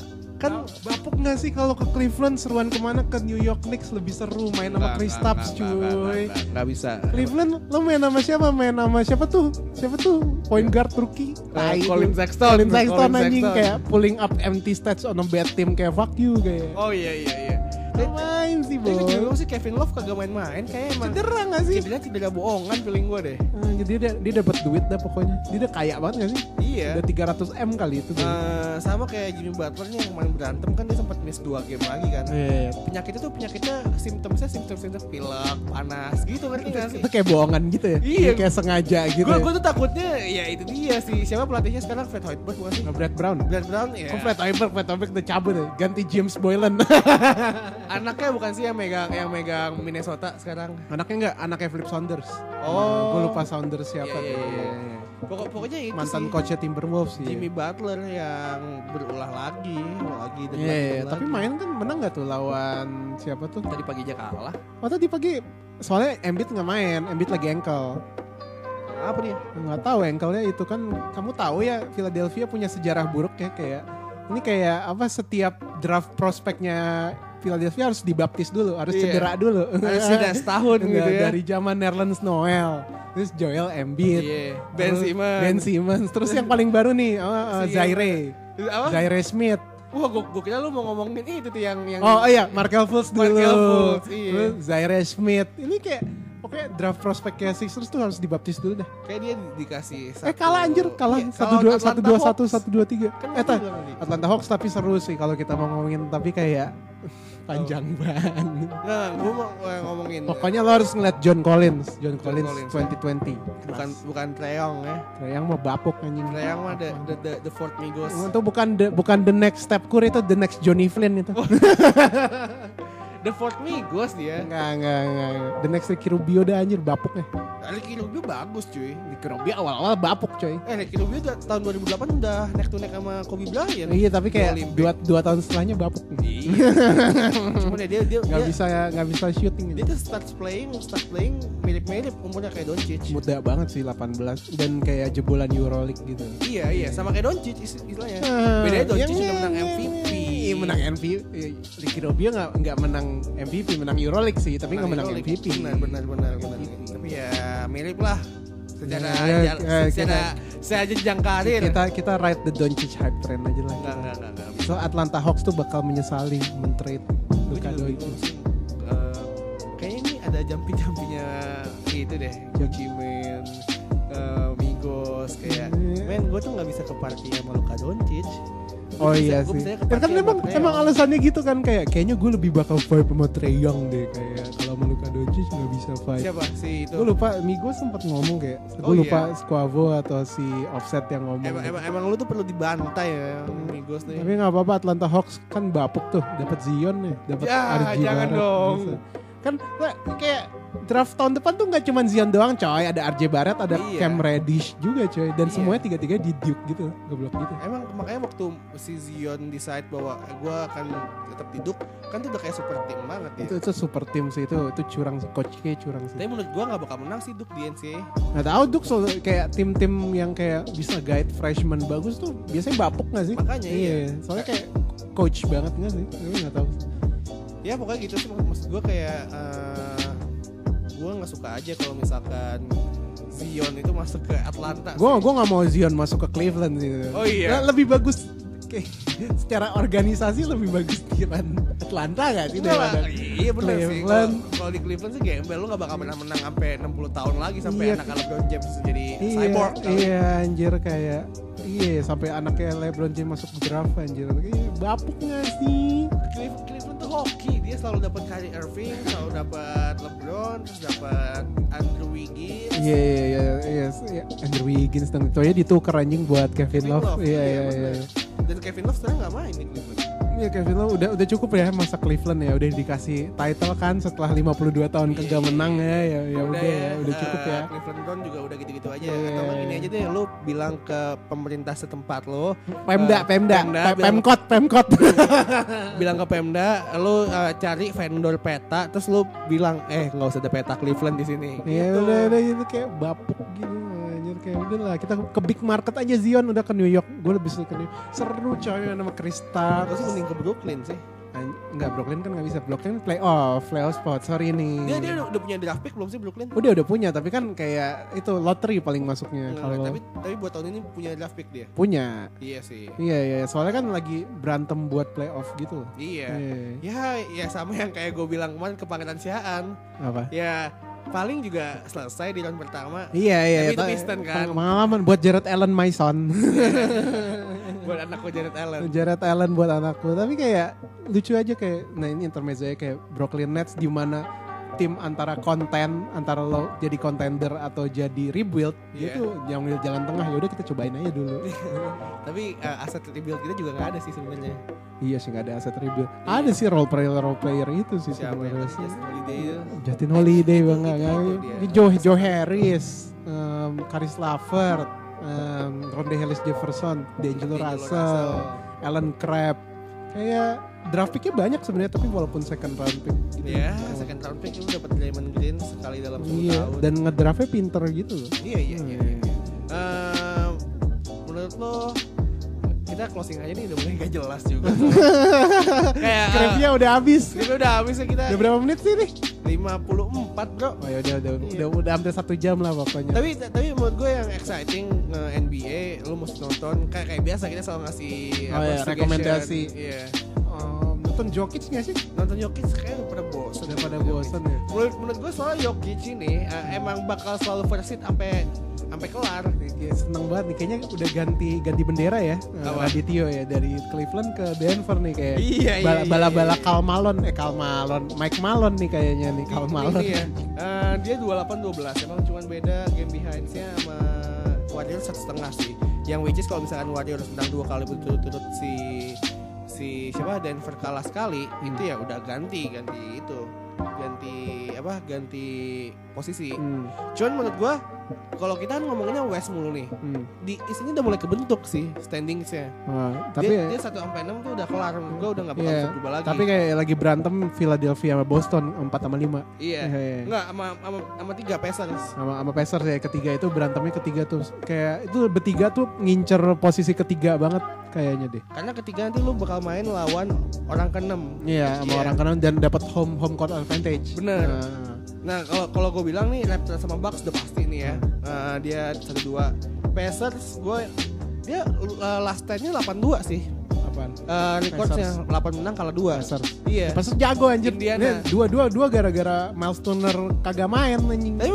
Speaker 2: Bapuk gak sih kalau ke Cleveland seruan ke mana ke New York Knicks lebih seru main sama
Speaker 1: nggak,
Speaker 2: cuy.
Speaker 1: nggak bisa.
Speaker 2: Cleveland lo main sama siapa? Main sama siapa tuh? Siapa tuh? Point guard rookie?
Speaker 1: Eh, Colin. Sexton.
Speaker 2: Colin Sexton anjing kayak pulling up empty stats on a bad team kayak fuck you kayak.
Speaker 1: Oh iya iya iya.
Speaker 2: Main sih
Speaker 1: Tapi
Speaker 2: bos.
Speaker 1: gue sih Kevin Love kagak main-main kayak emang
Speaker 2: Cedera gak sih?
Speaker 1: cedera cedera bohongan feeling gue deh.
Speaker 2: Eh, Jadi dia dia dapat duit dah pokoknya. Dia udah kaya banget gak sih?
Speaker 1: Iya.
Speaker 2: Udah 300 m kali itu.
Speaker 1: Eh, sama kayak Jimmy Butlernya yang main berantem kan dia sempat miss dua game lagi kan.
Speaker 2: Iya.
Speaker 1: Penyakitnya tuh penyakitnya simptomnya simptom simptom pilek, panas gitu ngerti gak sih?
Speaker 2: Itu kayak bohongan gitu ya?
Speaker 1: Iya.
Speaker 2: Kayak sengaja gitu.
Speaker 1: Gue
Speaker 2: ya.
Speaker 1: tuh takutnya ya itu dia sih. Siapa pelatihnya sekarang Fred Hoiberg bukan sih?
Speaker 2: Brad Brown.
Speaker 1: Brad Brown ya.
Speaker 2: Kok Fred Hoiberg, Fred Hoiberg udah cabut ya? Ganti James Boylan.
Speaker 1: Anaknya bukan sih yang megang yang megang Minnesota sekarang.
Speaker 2: Anaknya enggak, anaknya Flip Saunders.
Speaker 1: Oh.
Speaker 2: gue lupa Saunders siapa.
Speaker 1: Iya,
Speaker 2: tuh.
Speaker 1: iya. Pokok pokoknya itu
Speaker 2: Mantan
Speaker 1: sih.
Speaker 2: coachnya Timberwolves sih.
Speaker 1: Jimmy Butler yang berulah lagi, lagi dan
Speaker 2: Iya,
Speaker 1: lagi,
Speaker 2: tapi main kan menang gak tuh lawan siapa tuh?
Speaker 1: tadi pagi aja kalah.
Speaker 2: Oh tadi pagi soalnya Embiid nggak main, Embiid lagi ankle.
Speaker 1: Apa dia?
Speaker 2: Nggak tahu ankle-nya itu kan kamu tahu ya Philadelphia punya sejarah buruk ya kayak ini kayak apa setiap draft prospeknya Philadelphia harus dibaptis dulu, harus
Speaker 1: Iya.
Speaker 2: cedera dulu.
Speaker 1: Harus sudah setahun gitu ya.
Speaker 2: Dari zaman Nerlens Noel, terus Joel Embiid,
Speaker 1: Iya. Ben Simmons.
Speaker 2: Ben Simmons, terus yang paling baru nih oh,
Speaker 1: Si-
Speaker 2: Zaire,
Speaker 1: Apa?
Speaker 2: Zaire Smith.
Speaker 1: Wah, gua, gua kira lu mau ngomongin itu tuh yang yang
Speaker 2: Oh iya, Markel Fultz dulu.
Speaker 1: Markel Fultz, iya.
Speaker 2: Terus Zaire Smith. Ini kayak pokoknya draft prospeknya Sixers tuh harus dibaptis dulu dah.
Speaker 1: kayak dia di- dikasih
Speaker 2: Eh kalah anjir, kalah
Speaker 1: Iya,
Speaker 2: satu dua satu dua satu satu dua tiga.
Speaker 1: Kan
Speaker 2: Eh. Atlanta Hawks tapi seru sih kalau kita mau ngomongin tapi kayak panjang banget.
Speaker 1: Nah, gua mau ngomongin
Speaker 2: Pokoknya lo harus ngeliat John Collins, John, Collins,
Speaker 1: Collins.
Speaker 2: 2020.
Speaker 1: bukan bukan Treyong ya.
Speaker 2: yang mau bapuk anjing.
Speaker 1: Treyong mah the the the, the fourth Migos.
Speaker 2: Itu bukan the, bukan the next step Curry itu the next Johnny Flynn itu.
Speaker 1: The fourth Migos dia.
Speaker 2: Enggak, enggak, enggak. The next Ricky Rubio dah anjir bapuknya.
Speaker 1: Ricky Rubio bagus cuy.
Speaker 2: Ricky Rubio awal-awal bapuk coy.
Speaker 1: Eh Ricky Rubio udah tahun 2008 udah neck to neck sama Kobe Bryant.
Speaker 2: Iya tapi kayak dua, dua tahun setelahnya bapuk.
Speaker 1: Iya. Cuman ya dia dia
Speaker 2: Nggak
Speaker 1: dia,
Speaker 2: bisa nggak bisa shooting.
Speaker 1: dia tuh start playing start playing mirip-mirip umurnya kayak Doncic.
Speaker 2: Muda banget sih 18 dan kayak jebolan Euroleague gitu.
Speaker 1: Iya iya sama kayak Doncic is- istilahnya.
Speaker 2: Ah,
Speaker 1: Bedanya Doncic sudah menang
Speaker 2: yang-
Speaker 1: MVP.
Speaker 2: Iya menang MVP. Ricky Rubio nggak nggak menang MVP, menang Euroleague sih, tapi nggak menang
Speaker 1: Euroleague.
Speaker 2: MVP.
Speaker 1: Benar benar benar benar. Tapi ya mirip lah secara
Speaker 2: Ya, ya, ya,
Speaker 1: secara secara jenjang karir.
Speaker 2: Kita kita ride the Doncic hype train aja lah.
Speaker 1: Enggak enggak enggak enggak.
Speaker 2: So Atlanta Hawks tuh bakal menyesali men-trade Luka Doncic.
Speaker 1: Eh, kayaknya ini ada jampi-jampinya itu deh. Gucci Man, eh, Migos kayak.
Speaker 2: Iya.
Speaker 1: Men, gue tuh nggak bisa ke party sama Luka Doncic.
Speaker 2: Oh
Speaker 1: bisa-
Speaker 2: iya sih. Ya kan emang emang alasannya gitu kan kayak kayaknya gue lebih bakal vibe sama Trey Young deh kayak kalau sama Luka Doncic nggak bisa vibe.
Speaker 1: Siapa si itu?
Speaker 2: Gue lupa Migos sempat ngomong kayak
Speaker 1: Oh,
Speaker 2: gue lupa
Speaker 1: iya.
Speaker 2: Squavo atau si Offset yang ngomong.
Speaker 1: Emang, emang, emang lu tuh perlu dibantai ya Migos nih.
Speaker 2: Tapi nggak apa-apa Atlanta Hawks kan bapuk tuh dapat Zion nih, dapat
Speaker 1: Ya,
Speaker 2: RJ
Speaker 1: jangan dong.
Speaker 2: bisa. Kan kayak draft tahun depan tuh nggak cuma Zion doang coy, ada RJ Barrett, ada
Speaker 1: Iya.
Speaker 2: Cam Reddish juga coy dan
Speaker 1: Iya.
Speaker 2: semuanya tiga-tiga di Duke gitu, goblok gitu.
Speaker 1: Emang makanya waktu si Zion decide bahwa gue akan tetap duduk kan tuh udah kayak super team banget ya.
Speaker 2: Itu itu super tim sih itu itu curang sih coach kayak curang sih.
Speaker 1: Tapi menurut gue gak bakal menang sih Duk di NCAA.
Speaker 2: Nggak tahu Duke so, kayak tim-tim yang kayak bisa guide freshman bagus tuh biasanya bapuk nggak sih?
Speaker 1: Makanya, iya.
Speaker 2: Soalnya kayak coach banget nggak sih? Tapi nggak tahu.
Speaker 1: Ya pokoknya gitu sih maksud gue kayak eh gue nggak suka aja kalau misalkan Zion itu masuk ke Atlanta.
Speaker 2: Gue gue nggak mau Zion masuk ke Cleveland sih.
Speaker 1: Oh iya.
Speaker 2: Nah, lebih bagus kayak secara organisasi lebih bagus di Atlanta gak sih
Speaker 1: lah,
Speaker 2: daripada
Speaker 1: iya benar sih.
Speaker 2: Cleveland.
Speaker 1: Kalau- Kalau di Cleveland sih gembel lu gak bakal menang menang sampai 60 tahun lagi sampai
Speaker 2: Iya.
Speaker 1: anak LeBron James jadi
Speaker 2: Iya,
Speaker 1: cyborg. kali.
Speaker 2: iya anjir kayak iya sampai anaknya LeBron James masuk draft anjir. Kayak bapuk gak sih?
Speaker 1: Cleveland tuh hoki, dia selalu dapat Kyrie Irving, selalu dapat LeBron, terus dapat Andrew Wiggins.
Speaker 2: Iya iya iya iya iya. Andrew Wiggins dan itu aja ditukar anjing buat Kevin
Speaker 1: Kevin
Speaker 2: Love. Iya
Speaker 1: iya,
Speaker 2: iya iya.
Speaker 1: Dan Kevin Love sekarang gak main di Cleveland.
Speaker 2: Iya Kevin Love udah udah cukup ya masa Cleveland ya udah dikasih title kan setelah 52 tahun kagak menang ya ya ya udah ya udah
Speaker 1: eh,
Speaker 2: cukup ya.
Speaker 1: Cleveland Brown juga udah gitu-gitu aja.
Speaker 2: Iya.
Speaker 1: Atau gini aja deh, lu bilang ke pemerintah setempat lo,
Speaker 2: Pemda,
Speaker 1: Eh,
Speaker 2: Pemda,
Speaker 1: Pemda
Speaker 2: Pemkot, Pemkot.
Speaker 1: bilang ke Pemda, lu eh, cari vendor peta, terus lu bilang, eh nggak usah ada peta Cleveland di sini.
Speaker 2: Iya
Speaker 1: Gitu.
Speaker 2: udah udah itu kayak bapuk gitu kayak udah lah kita ke big market aja Zion udah ke New York gue lebih suka ke New York seru coy nama Krista
Speaker 1: sih mending ke Brooklyn sih.
Speaker 2: enggak Brooklyn kan nggak bisa Brooklyn playoff playoff spot sorry nih
Speaker 1: Dia dia udah, punya draft pick belum sih Brooklyn?
Speaker 2: udah udah punya tapi kan kayak itu lottery paling masuknya
Speaker 1: Enggak,
Speaker 2: kalau
Speaker 1: tapi tapi buat tahun ini punya draft pick dia.
Speaker 2: punya
Speaker 1: Iya sih.
Speaker 2: iya iya soalnya kan lagi berantem buat playoff gitu
Speaker 1: Iya.
Speaker 2: Iya.
Speaker 1: Ya, ya sama yang kayak gue bilang kemarin ke Pangeran Siaan.
Speaker 2: apa
Speaker 1: Ya paling juga selesai di round pertama.
Speaker 2: iya iya
Speaker 1: Tapi itu
Speaker 2: tapi
Speaker 1: Piston kan.
Speaker 2: pengalaman buat Jared Allen my son
Speaker 1: buat anakku Jared Allen.
Speaker 2: Jared Allen buat anakku tapi kayak lucu aja kayak nah ini intermezzo kayak Brooklyn Nets di mana tim antara konten antara lo jadi contender atau jadi rebuild dia
Speaker 1: Iya.
Speaker 2: tuh yang milih jalan tengah ya udah kita cobain aja dulu
Speaker 1: Tapi eh, aset rebuild kita juga nggak ada sih sebenarnya.
Speaker 2: iya sih nggak ada aset rebuild ada sih role player role player itu sih sebenarnya
Speaker 1: Justin Holiday itu?
Speaker 2: Justin Holiday bang nggak
Speaker 1: Itu
Speaker 2: nggak
Speaker 1: dia.
Speaker 2: Ini Joe Joe Harris um, Karis Lavert um, Ronde Hollis Jefferson D'Angelo
Speaker 1: D'Angelo
Speaker 2: Russell Alan Crabb kayak draft picknya banyak sebenarnya tapi walaupun second round pick
Speaker 1: Ya, second round pick lu dapat Draymond Green sekali dalam 10
Speaker 2: iya
Speaker 1: tahun.
Speaker 2: dan ngedraftnya pinter gitu loh
Speaker 1: Iya, iya, iya. iya. Menurut lo kita closing aja nih udah mulai gak jelas juga. Kayak
Speaker 2: Scriptnya udah habis
Speaker 1: Skripnya udah habis ya kita
Speaker 2: udah berapa menit sih nih
Speaker 1: 54 bro
Speaker 2: oh ya udah udah
Speaker 1: Iya.
Speaker 2: udah udah hampir satu jam lah pokoknya
Speaker 1: tapi tapi menurut gue yang exciting nge NBA lu mesti nonton kayak kayak biasa kita selalu ngasih
Speaker 2: Oh iya,
Speaker 1: suggestion.
Speaker 2: rekomendasi.
Speaker 1: iya
Speaker 2: Um, nonton Jokic nggak sih?
Speaker 1: Nonton Jokic kayak udah pada bosan
Speaker 2: udah pada bosan ya?
Speaker 1: Menurut menurut gue soal Jokic ini eh, emang bakal selalu seat sampai sampai kelar.
Speaker 2: Kayak seneng banget nih. Kayaknya udah ganti ganti bendera ya.
Speaker 1: Apa?
Speaker 2: Radityo ya dari Cleveland ke Denver nih kayak.
Speaker 1: Iya, iya,
Speaker 2: bala
Speaker 1: iya,
Speaker 2: bala, bala
Speaker 1: iya.
Speaker 2: Karl Malone. Eh Karl Malone Mike Malone nih kayaknya nih Karl Malone.
Speaker 1: Ini ya, eh, dia 28-12 Emang cuman beda game behind-nya sama Warriors setengah sih. Yang which is kalau misalkan Warriors menang dua kali berturut-turut si si siapa Denver kalah sekali itu ya udah ganti ganti itu ganti apa ganti posisi
Speaker 2: Hmm,
Speaker 1: cuman menurut gua kalau kita kan ngomonginnya West mulu nih
Speaker 2: hmm.
Speaker 1: di sini udah mulai kebentuk sih standingsnya
Speaker 2: Wah, tapi
Speaker 1: dia, dia 1 sampai 6 tuh udah kelar menurut gua udah nggak bakal
Speaker 2: Iya,
Speaker 1: bisa berubah lagi
Speaker 2: tapi kayak lagi berantem Philadelphia sama Boston 4 sama 5
Speaker 1: iya
Speaker 2: Iya.
Speaker 1: Enggak, sama sama sama tiga Pacers.
Speaker 2: sama sama Pacers ya ketiga itu berantemnya ketiga tuh kayak itu bertiga tuh ngincer posisi ketiga banget kayaknya deh
Speaker 1: Karena ketiga nanti lu bakal main lawan orang keenam.
Speaker 2: Iya, sama
Speaker 1: Iya.
Speaker 2: orang kanan dan dapat home home court advantage.
Speaker 1: Bener.
Speaker 2: Nah,
Speaker 1: Nah, kalau kalau gue bilang nih Raptors sama Bucks udah pasti nih ya. Eh, dia satu dua. Pacers gue dia uh, last stand-nya 82 sih.
Speaker 2: apaan?
Speaker 1: Uh, recordsnya 8 menang kalah 2.
Speaker 2: Pacers.
Speaker 1: Iya.
Speaker 2: Pacers jago anjir.
Speaker 1: Indiana.
Speaker 2: Ini Dua dua dua gara-gara Miles Turner kagak main anjing.
Speaker 1: Tapi,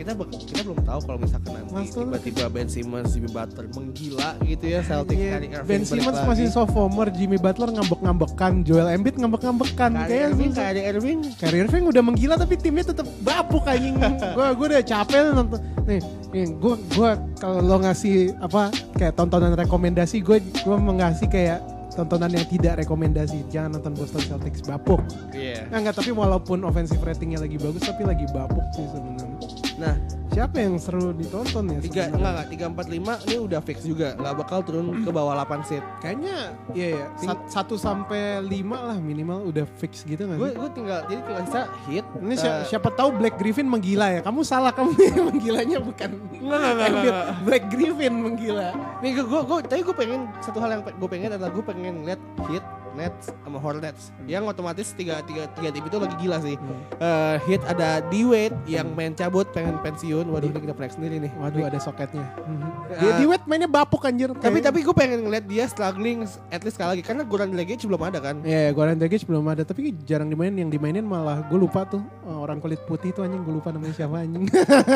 Speaker 1: kita kita belum tahu kalau misalkan nanti tiba-tiba Ben Simmons, Jimmy Butler menggila gitu ya
Speaker 2: Iya,
Speaker 1: Kyrie Irving
Speaker 2: Ben Simmons
Speaker 1: lagi.
Speaker 2: masih sophomore, Jimmy Butler ngambek-ngambekan, Joel Embiid ngambek-ngambekan. Kayak
Speaker 1: Irving. Kyrie Irving
Speaker 2: Kyrie Irving udah menggila tapi timnya tetap bapuk anjing. gua gua udah capek nonton. Nih, nih gua gua kalau lo ngasih apa kayak tontonan rekomendasi gue gua mau ngasih kayak tontonan yang tidak rekomendasi. Jangan nonton Boston Celtics bapuk.
Speaker 1: Iya.
Speaker 2: Nah, enggak tapi walaupun offensive ratingnya lagi bagus tapi lagi bapuk sih sebenarnya.
Speaker 1: Nah,
Speaker 2: Siapa yang seru ditonton ya?
Speaker 1: tiga enggak enggak tiga empat lima ini udah fix juga nggak bakal turun ke bawah 8 seat
Speaker 2: Kayaknya iya ya. Sat- satu sampai lima lah minimal udah fix gitu nggak
Speaker 1: gue gue tinggal jadi tinggal sisa hit
Speaker 2: Ini si-
Speaker 1: eh,
Speaker 2: siapa tahu Black Griffin menggila ya? Kamu salah kamu menggilanya bukan
Speaker 1: Enggak, enggak, enggak.
Speaker 2: Black Griffin menggila.
Speaker 1: nih gue gue tapi gue pengen satu hal yang gue pengen adalah gue pengen lihat hit Nets sama Hornets yang otomatis tiga tiga tiga tim itu lagi gila sih Eh, hit ada D Wade yang main cabut pengen pensiun waduh ini kita proyek sendiri nih
Speaker 2: Waduh ada soketnya.
Speaker 1: Ah.
Speaker 2: Dia di wet mainnya bapuk anjir.
Speaker 1: tapi
Speaker 2: Kayak-
Speaker 1: tapi gue pengen ngeliat dia struggling at least sekali lagi karena Goran Dragic belum ada kan
Speaker 2: Iya, yeah, Goran Dragic belum ada tapi jarang dimainin. Yang dimainin malah gue lupa tuh eh, orang kulit putih tuh anjing gue lupa namanya siapa anjing.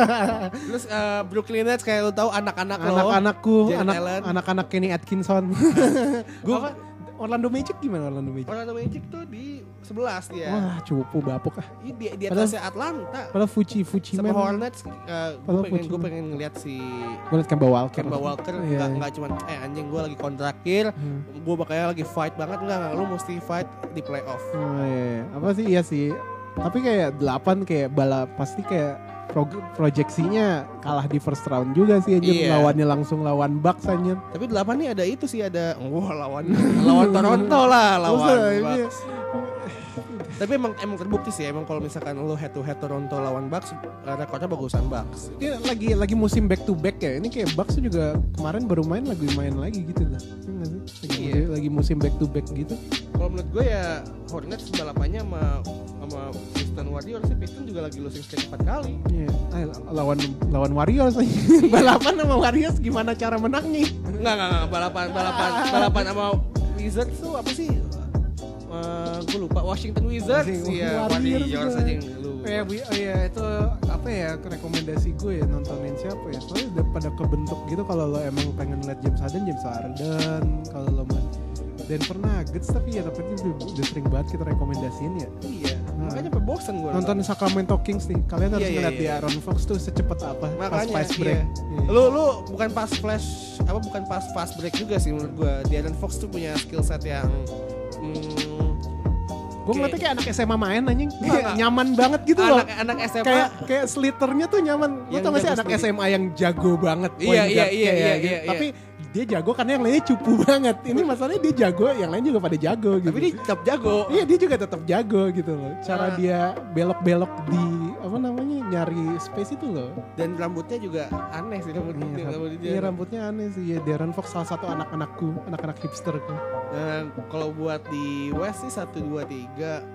Speaker 1: terus eh, Brooklyn Nets kayak lu tahu anak-anak lo
Speaker 2: Anak-anakku, anak anak-anak Kenny Atkinson. gue? Orlando Magic gimana Orlando Magic?
Speaker 1: Orlando Magic tuh di 11 dia
Speaker 2: Wah cupu bapuk ah.
Speaker 1: Ini di, di atasnya Atlanta
Speaker 2: Padahal Fuji Fuji
Speaker 1: sama
Speaker 2: man.
Speaker 1: Hornets gue
Speaker 2: Padahal
Speaker 1: pengen gue pengen ngeliat si
Speaker 2: Gue liat Kemba Walker.
Speaker 1: Kemba Walker
Speaker 2: Iya.
Speaker 1: nggak nggak cuman eh anjing gue lagi kontrakir
Speaker 2: Hmm.
Speaker 1: gue bakalnya lagi fight banget enggak enggak lu mesti fight di playoff
Speaker 2: Oh iya, iya. apa sih iya sih. Tapi kayak 8 kayak bala pasti kayak pro- proyeksinya kalah di first round juga sih anjir
Speaker 1: Iya.
Speaker 2: lawannya langsung lawan Bucks anjir.
Speaker 1: tapi delapan nih ada itu sih ada wah lawan lawan Toronto lah lawan Bucks. tapi emang emang terbukti sih emang kalau misalkan lu head to head Toronto lawan Bucks rekornya bagusan Bucks
Speaker 2: Ini lagi lagi musim back to back ya. Ini kayak Bucks juga kemarin baru main lagi main lagi gitu lah. Iya? Lagi,
Speaker 1: Iya.
Speaker 2: lagi musim back to back gitu.
Speaker 1: kalau menurut gue ya Hornets balapannya sama sama Houston Warriors sih Pistons juga lagi losing streak 4 kali
Speaker 2: Iya. Ah, lawan lawan Warriors aja. Balapan sama Warriors gimana cara menangnya?
Speaker 1: Enggak, enggak, enggak, balapan, balapan, balapan sama Wizards tuh apa sih? Eh, gue lupa Washington Wizards iya
Speaker 2: Warriors
Speaker 1: aja yang lu
Speaker 2: Ya, bu, oh ya itu apa ya rekomendasi gue ya nontonin siapa ya soalnya udah pada kebentuk gitu kalau lo emang pengen lihat James Harden James Harden kalau lo mau Denver Nuggets tapi ya tapi itu udah, sering banget kita rekomendasiin ya
Speaker 1: iya Makanya sampai bosen gue
Speaker 2: Nonton Sacramento Kings nih, kalian harus
Speaker 1: Iya, iya,
Speaker 2: ngeliat
Speaker 1: iya.
Speaker 2: di Aaron Fox tuh secepat apa pas
Speaker 1: Makanya
Speaker 2: fast break.
Speaker 1: iya.
Speaker 2: Iya.
Speaker 1: Lu lu bukan pas flash apa bukan pas fast break juga sih menurut gua. Darren Fox tuh punya skill set yang hmm,
Speaker 2: Gue ngeliatnya kayak anak SMA main anjing,
Speaker 1: enggak.
Speaker 2: nyaman banget gitu loh.
Speaker 1: anak anak SMA
Speaker 2: Kayak kayak slitternya tuh nyaman. Lo
Speaker 1: Yang
Speaker 2: tau gak sih anak. SMA yang jago banget
Speaker 1: Iya, iya, iya,
Speaker 2: kayak
Speaker 1: iya,
Speaker 2: gitu.
Speaker 1: iya, iya.
Speaker 2: Tapi dia jago karena yang lainnya cupu banget. Ini masalahnya dia jago, yang lain juga pada jago gitu.
Speaker 1: tapi dia tetap jago.
Speaker 2: Iya dia juga tetap jago gitu loh. Cara
Speaker 1: Nah.
Speaker 2: dia belok-belok di apa namanya nyari space itu loh.
Speaker 1: Dan rambutnya juga aneh sih rambut
Speaker 2: Iya,
Speaker 1: rambut dia.
Speaker 2: iya, rambutnya aneh sih. Ya, Darren Fox salah satu anak-anakku, anak-anak hipsterku.
Speaker 1: Dan kalau buat di West sih satu dua tiga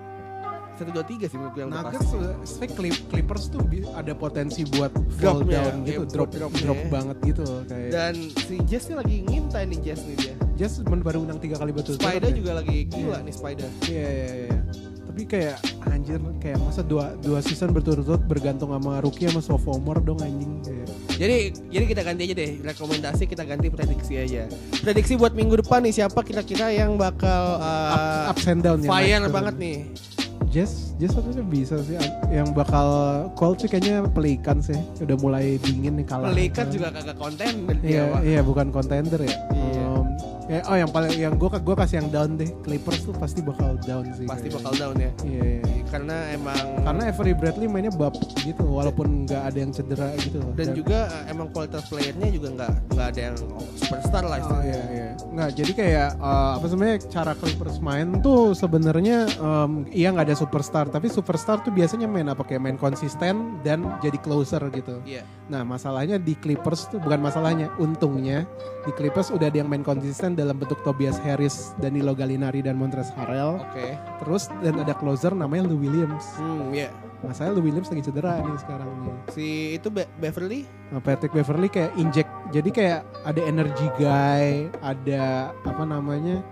Speaker 1: satu dua tiga sih menurut gue yang
Speaker 2: Nuggets,
Speaker 1: pasti.
Speaker 2: uh, saya Clip- Clippers tuh ada potensi buat fall down gitu,
Speaker 1: iya,
Speaker 2: drop
Speaker 1: drop-
Speaker 2: drop, banget gitu kayak.
Speaker 1: Dan si Jazz nih lagi ngintai nih Jazz nih dia.
Speaker 2: Men- baru menang tiga kali betul.
Speaker 1: Spider juga lagi gila nih Spider.
Speaker 2: Iya iya iya. Tapi kayak anjir kayak masa dua dua season berturut-turut bergantung sama rookie sama sophomore dong anjing. Kayak.
Speaker 1: Jadi jadi kita ganti aja deh rekomendasi kita ganti prediksi aja. Prediksi buat minggu depan nih siapa kira-kira yang bakal uh,
Speaker 2: Ups and down ya,
Speaker 1: fire banget nih.
Speaker 2: Jazz, Jazz harusnya bisa sih. Yang bakal cold sih kayaknya Pelicans sih. Udah mulai dingin nih kalah.
Speaker 1: Pelicans juga kagak konten
Speaker 2: Iya, iya bukan contender ya.
Speaker 1: Iya.
Speaker 2: Um, ya, oh yang paling yang gue gua kasih yang down deh. Clippers tuh pasti bakal down sih.
Speaker 1: Pasti
Speaker 2: kayaknya.
Speaker 1: bakal down ya.
Speaker 2: Iya, iya.
Speaker 1: Karena emang
Speaker 2: Karena Avery Bradley mainnya bab gitu, walaupun nggak ada yang cedera gitu loh.
Speaker 1: dan juga uh, emang kualitas playernya juga nggak nggak ada yang superstar lah
Speaker 2: Oh
Speaker 1: istilahnya.
Speaker 2: iya iya. Nggak, jadi kayak uh, apa sebenarnya cara Clippers main tuh sebenarnya um, iya nggak ada superstar, tapi superstar tuh biasanya main apa kayak main konsisten dan jadi closer gitu.
Speaker 1: Iya.
Speaker 2: Nah masalahnya di Clippers tuh bukan masalahnya, untungnya di Clippers udah ada yang main konsisten dalam bentuk Tobias Harris, Danilo Gallinari dan Montrezl Harrell.
Speaker 1: Oke.
Speaker 2: Terus dan ada closer namanya Lou Williams.
Speaker 1: Hmm, ya.
Speaker 2: Masalahnya Lou Williams lagi cedera nih sekarang nih.
Speaker 1: Si itu Be- Beverly
Speaker 2: Nah, Patrick Beverly kayak inject, jadi kayak ada energy guy, ada apa namanya,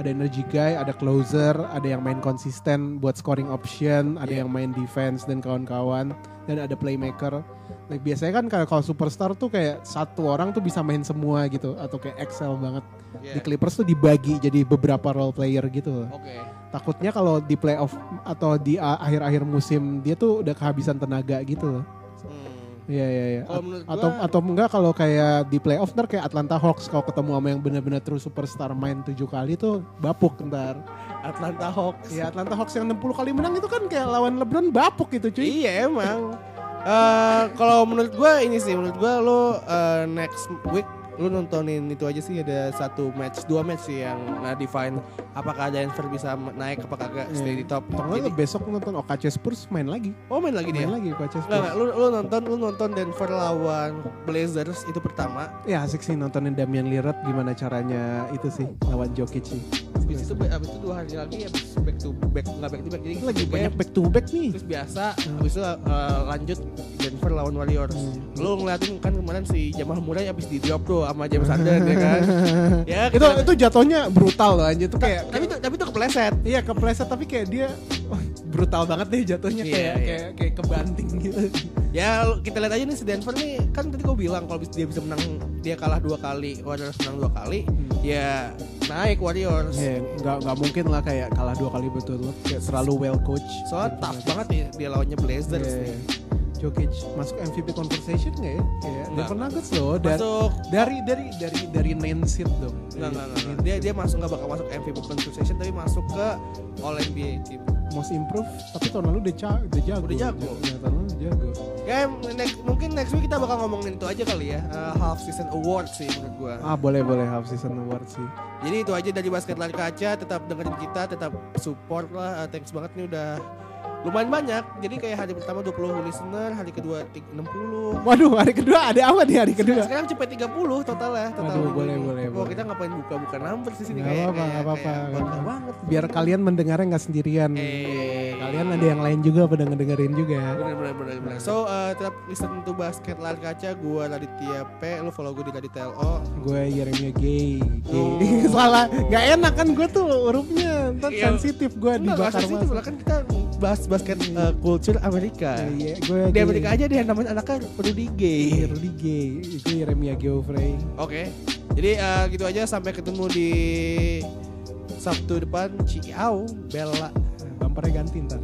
Speaker 2: ada energy guy, ada closer, ada yang main konsisten buat scoring option, ada
Speaker 1: Iya.
Speaker 2: yang main defense dan kawan-kawan, dan ada playmaker. Like, biasanya kan kayak kalau superstar tuh kayak satu orang tuh bisa main semua gitu, atau kayak excel banget.
Speaker 1: Iya.
Speaker 2: Di Clippers tuh dibagi jadi beberapa role player gitu.
Speaker 1: Oke.
Speaker 2: Takutnya kalau di playoff atau di uh, akhir-akhir musim dia tuh udah kehabisan tenaga gitu loh.
Speaker 1: Hmm.
Speaker 2: Iya iya iya. Atau atau enggak kalau kayak di playoff ntar kayak Atlanta Hawks kalau ketemu sama yang benar-benar true superstar main tujuh kali tuh bapuk ntar.
Speaker 1: Atlanta Hawks.
Speaker 2: Ya Atlanta Hawks yang 60 kali menang itu kan kayak lawan LeBron bapuk gitu cuy.
Speaker 1: Iya emang. Eh kalau menurut gua ini sih menurut gua lo eh, next week lu nontonin itu aja sih ada satu match dua match sih yang nah define apakah Denver bisa naik apa kagak
Speaker 2: Iya.
Speaker 1: stay di top. Jadi-
Speaker 2: lu besok nonton OKC Spurs main lagi.
Speaker 1: oh main lagi dia.
Speaker 2: Main lagi OKC Spurs.
Speaker 1: enggak, lu, lu nonton lu nonton Denver lawan Blazers itu pertama.
Speaker 2: Ya asik sih nontonin Damian Lillard gimana caranya itu sih lawan Jokic sih.
Speaker 1: Habis itu abis itu dua hari lagi habis back to back enggak back to back jadi
Speaker 2: Lagi
Speaker 1: kayak
Speaker 2: banyak back to back nih.
Speaker 1: terus biasa habis itu eh, lanjut Denver lawan Warriors.
Speaker 2: Hmm.
Speaker 1: Lu ngeliatin kan kemarin si Jamal Murray habis di drop tuh sama James Harden ya kan. ya,
Speaker 2: itu itu jatuhnya brutal loh anjir tuh kayak
Speaker 1: tapi itu tapi itu kepleset.
Speaker 2: Iya kepleset tapi kayak dia brutal banget deh jatuhnya
Speaker 1: Iya,
Speaker 2: kayak
Speaker 1: iya.
Speaker 2: kayak kayak kebanting gitu.
Speaker 1: Ya kita lihat aja nih si Denver nih kan tadi gue bilang kalau dia bisa menang dia kalah dua kali, Warriors menang dua kali, ya naik Warriors.
Speaker 2: Ya nggak nggak mungkin lah kayak kalah dua kali betul loh. Kayak selalu well coach.
Speaker 1: Soalnya tough banget ya dia lawannya Blazers
Speaker 2: Iya,
Speaker 1: nih.
Speaker 2: Jokic masuk MVP conversation nggak ya? Kayak
Speaker 1: Nggak.
Speaker 2: Denver Nuggets loh. Dan
Speaker 1: Masuk
Speaker 2: dari dari dari dari main seat dong.
Speaker 1: Enggak, enggak, enggak. Dia dia masuk nggak bakal masuk MVP conversation tapi masuk ke All NBA team.
Speaker 2: Most improve tapi tahun lalu udah, ca- udah jago.
Speaker 1: Udah jago.
Speaker 2: Ya, tahun lalu udah jago.
Speaker 1: Ya next, mungkin next week kita bakal ngomongin itu aja kali ya. Uh, half season award sih menurut gua.
Speaker 2: Ah boleh boleh half season award sih.
Speaker 1: Jadi itu aja dari basket lari kaca. Tetap dengerin kita, tetap support lah. Uh, thanks banget nih udah lumayan banyak. Jadi kayak hari pertama 20 listener, hari kedua ti- 60.
Speaker 2: Waduh hari kedua ada apa nih hari kedua?
Speaker 1: Sekarang cepet 30 total ya. Total
Speaker 2: Waduh, boleh,
Speaker 1: ini.
Speaker 2: boleh,
Speaker 1: Wah,
Speaker 2: boleh.
Speaker 1: kita ngapain buka-buka number di sini kayak
Speaker 2: apa-apa,
Speaker 1: kayak-
Speaker 2: apa-apa,
Speaker 1: kayak
Speaker 2: apa-apa.
Speaker 1: banget.
Speaker 2: Biar kalian mendengarnya nggak sendirian.
Speaker 1: Eh,
Speaker 2: Kalian ada yang lain juga pada ngedengerin juga.
Speaker 1: Bener bener bener bener. So uh, tetap listen to basket lari kaca. Gua Raditya P. Lu follow gue di Raditya LO.
Speaker 2: Gue Yeremia Gay.
Speaker 1: Oh.
Speaker 2: Salah, nggak enak kan gue tuh hurufnya. Ntar
Speaker 1: Iya.
Speaker 2: sensitif gue dibakar
Speaker 1: sensitif lah kan kita bahas basket uh, culture Amerika.
Speaker 2: Iya, gue
Speaker 1: Di Amerika aja dia namanya anaknya Rudy Gay.
Speaker 2: Rudy Gay. Gue Yeremia Geoffrey.
Speaker 1: Oke. Jadi uh, gitu aja sampai ketemu di Sabtu depan. Ciao, Bella.
Speaker 2: Bumpernya ganti ntar.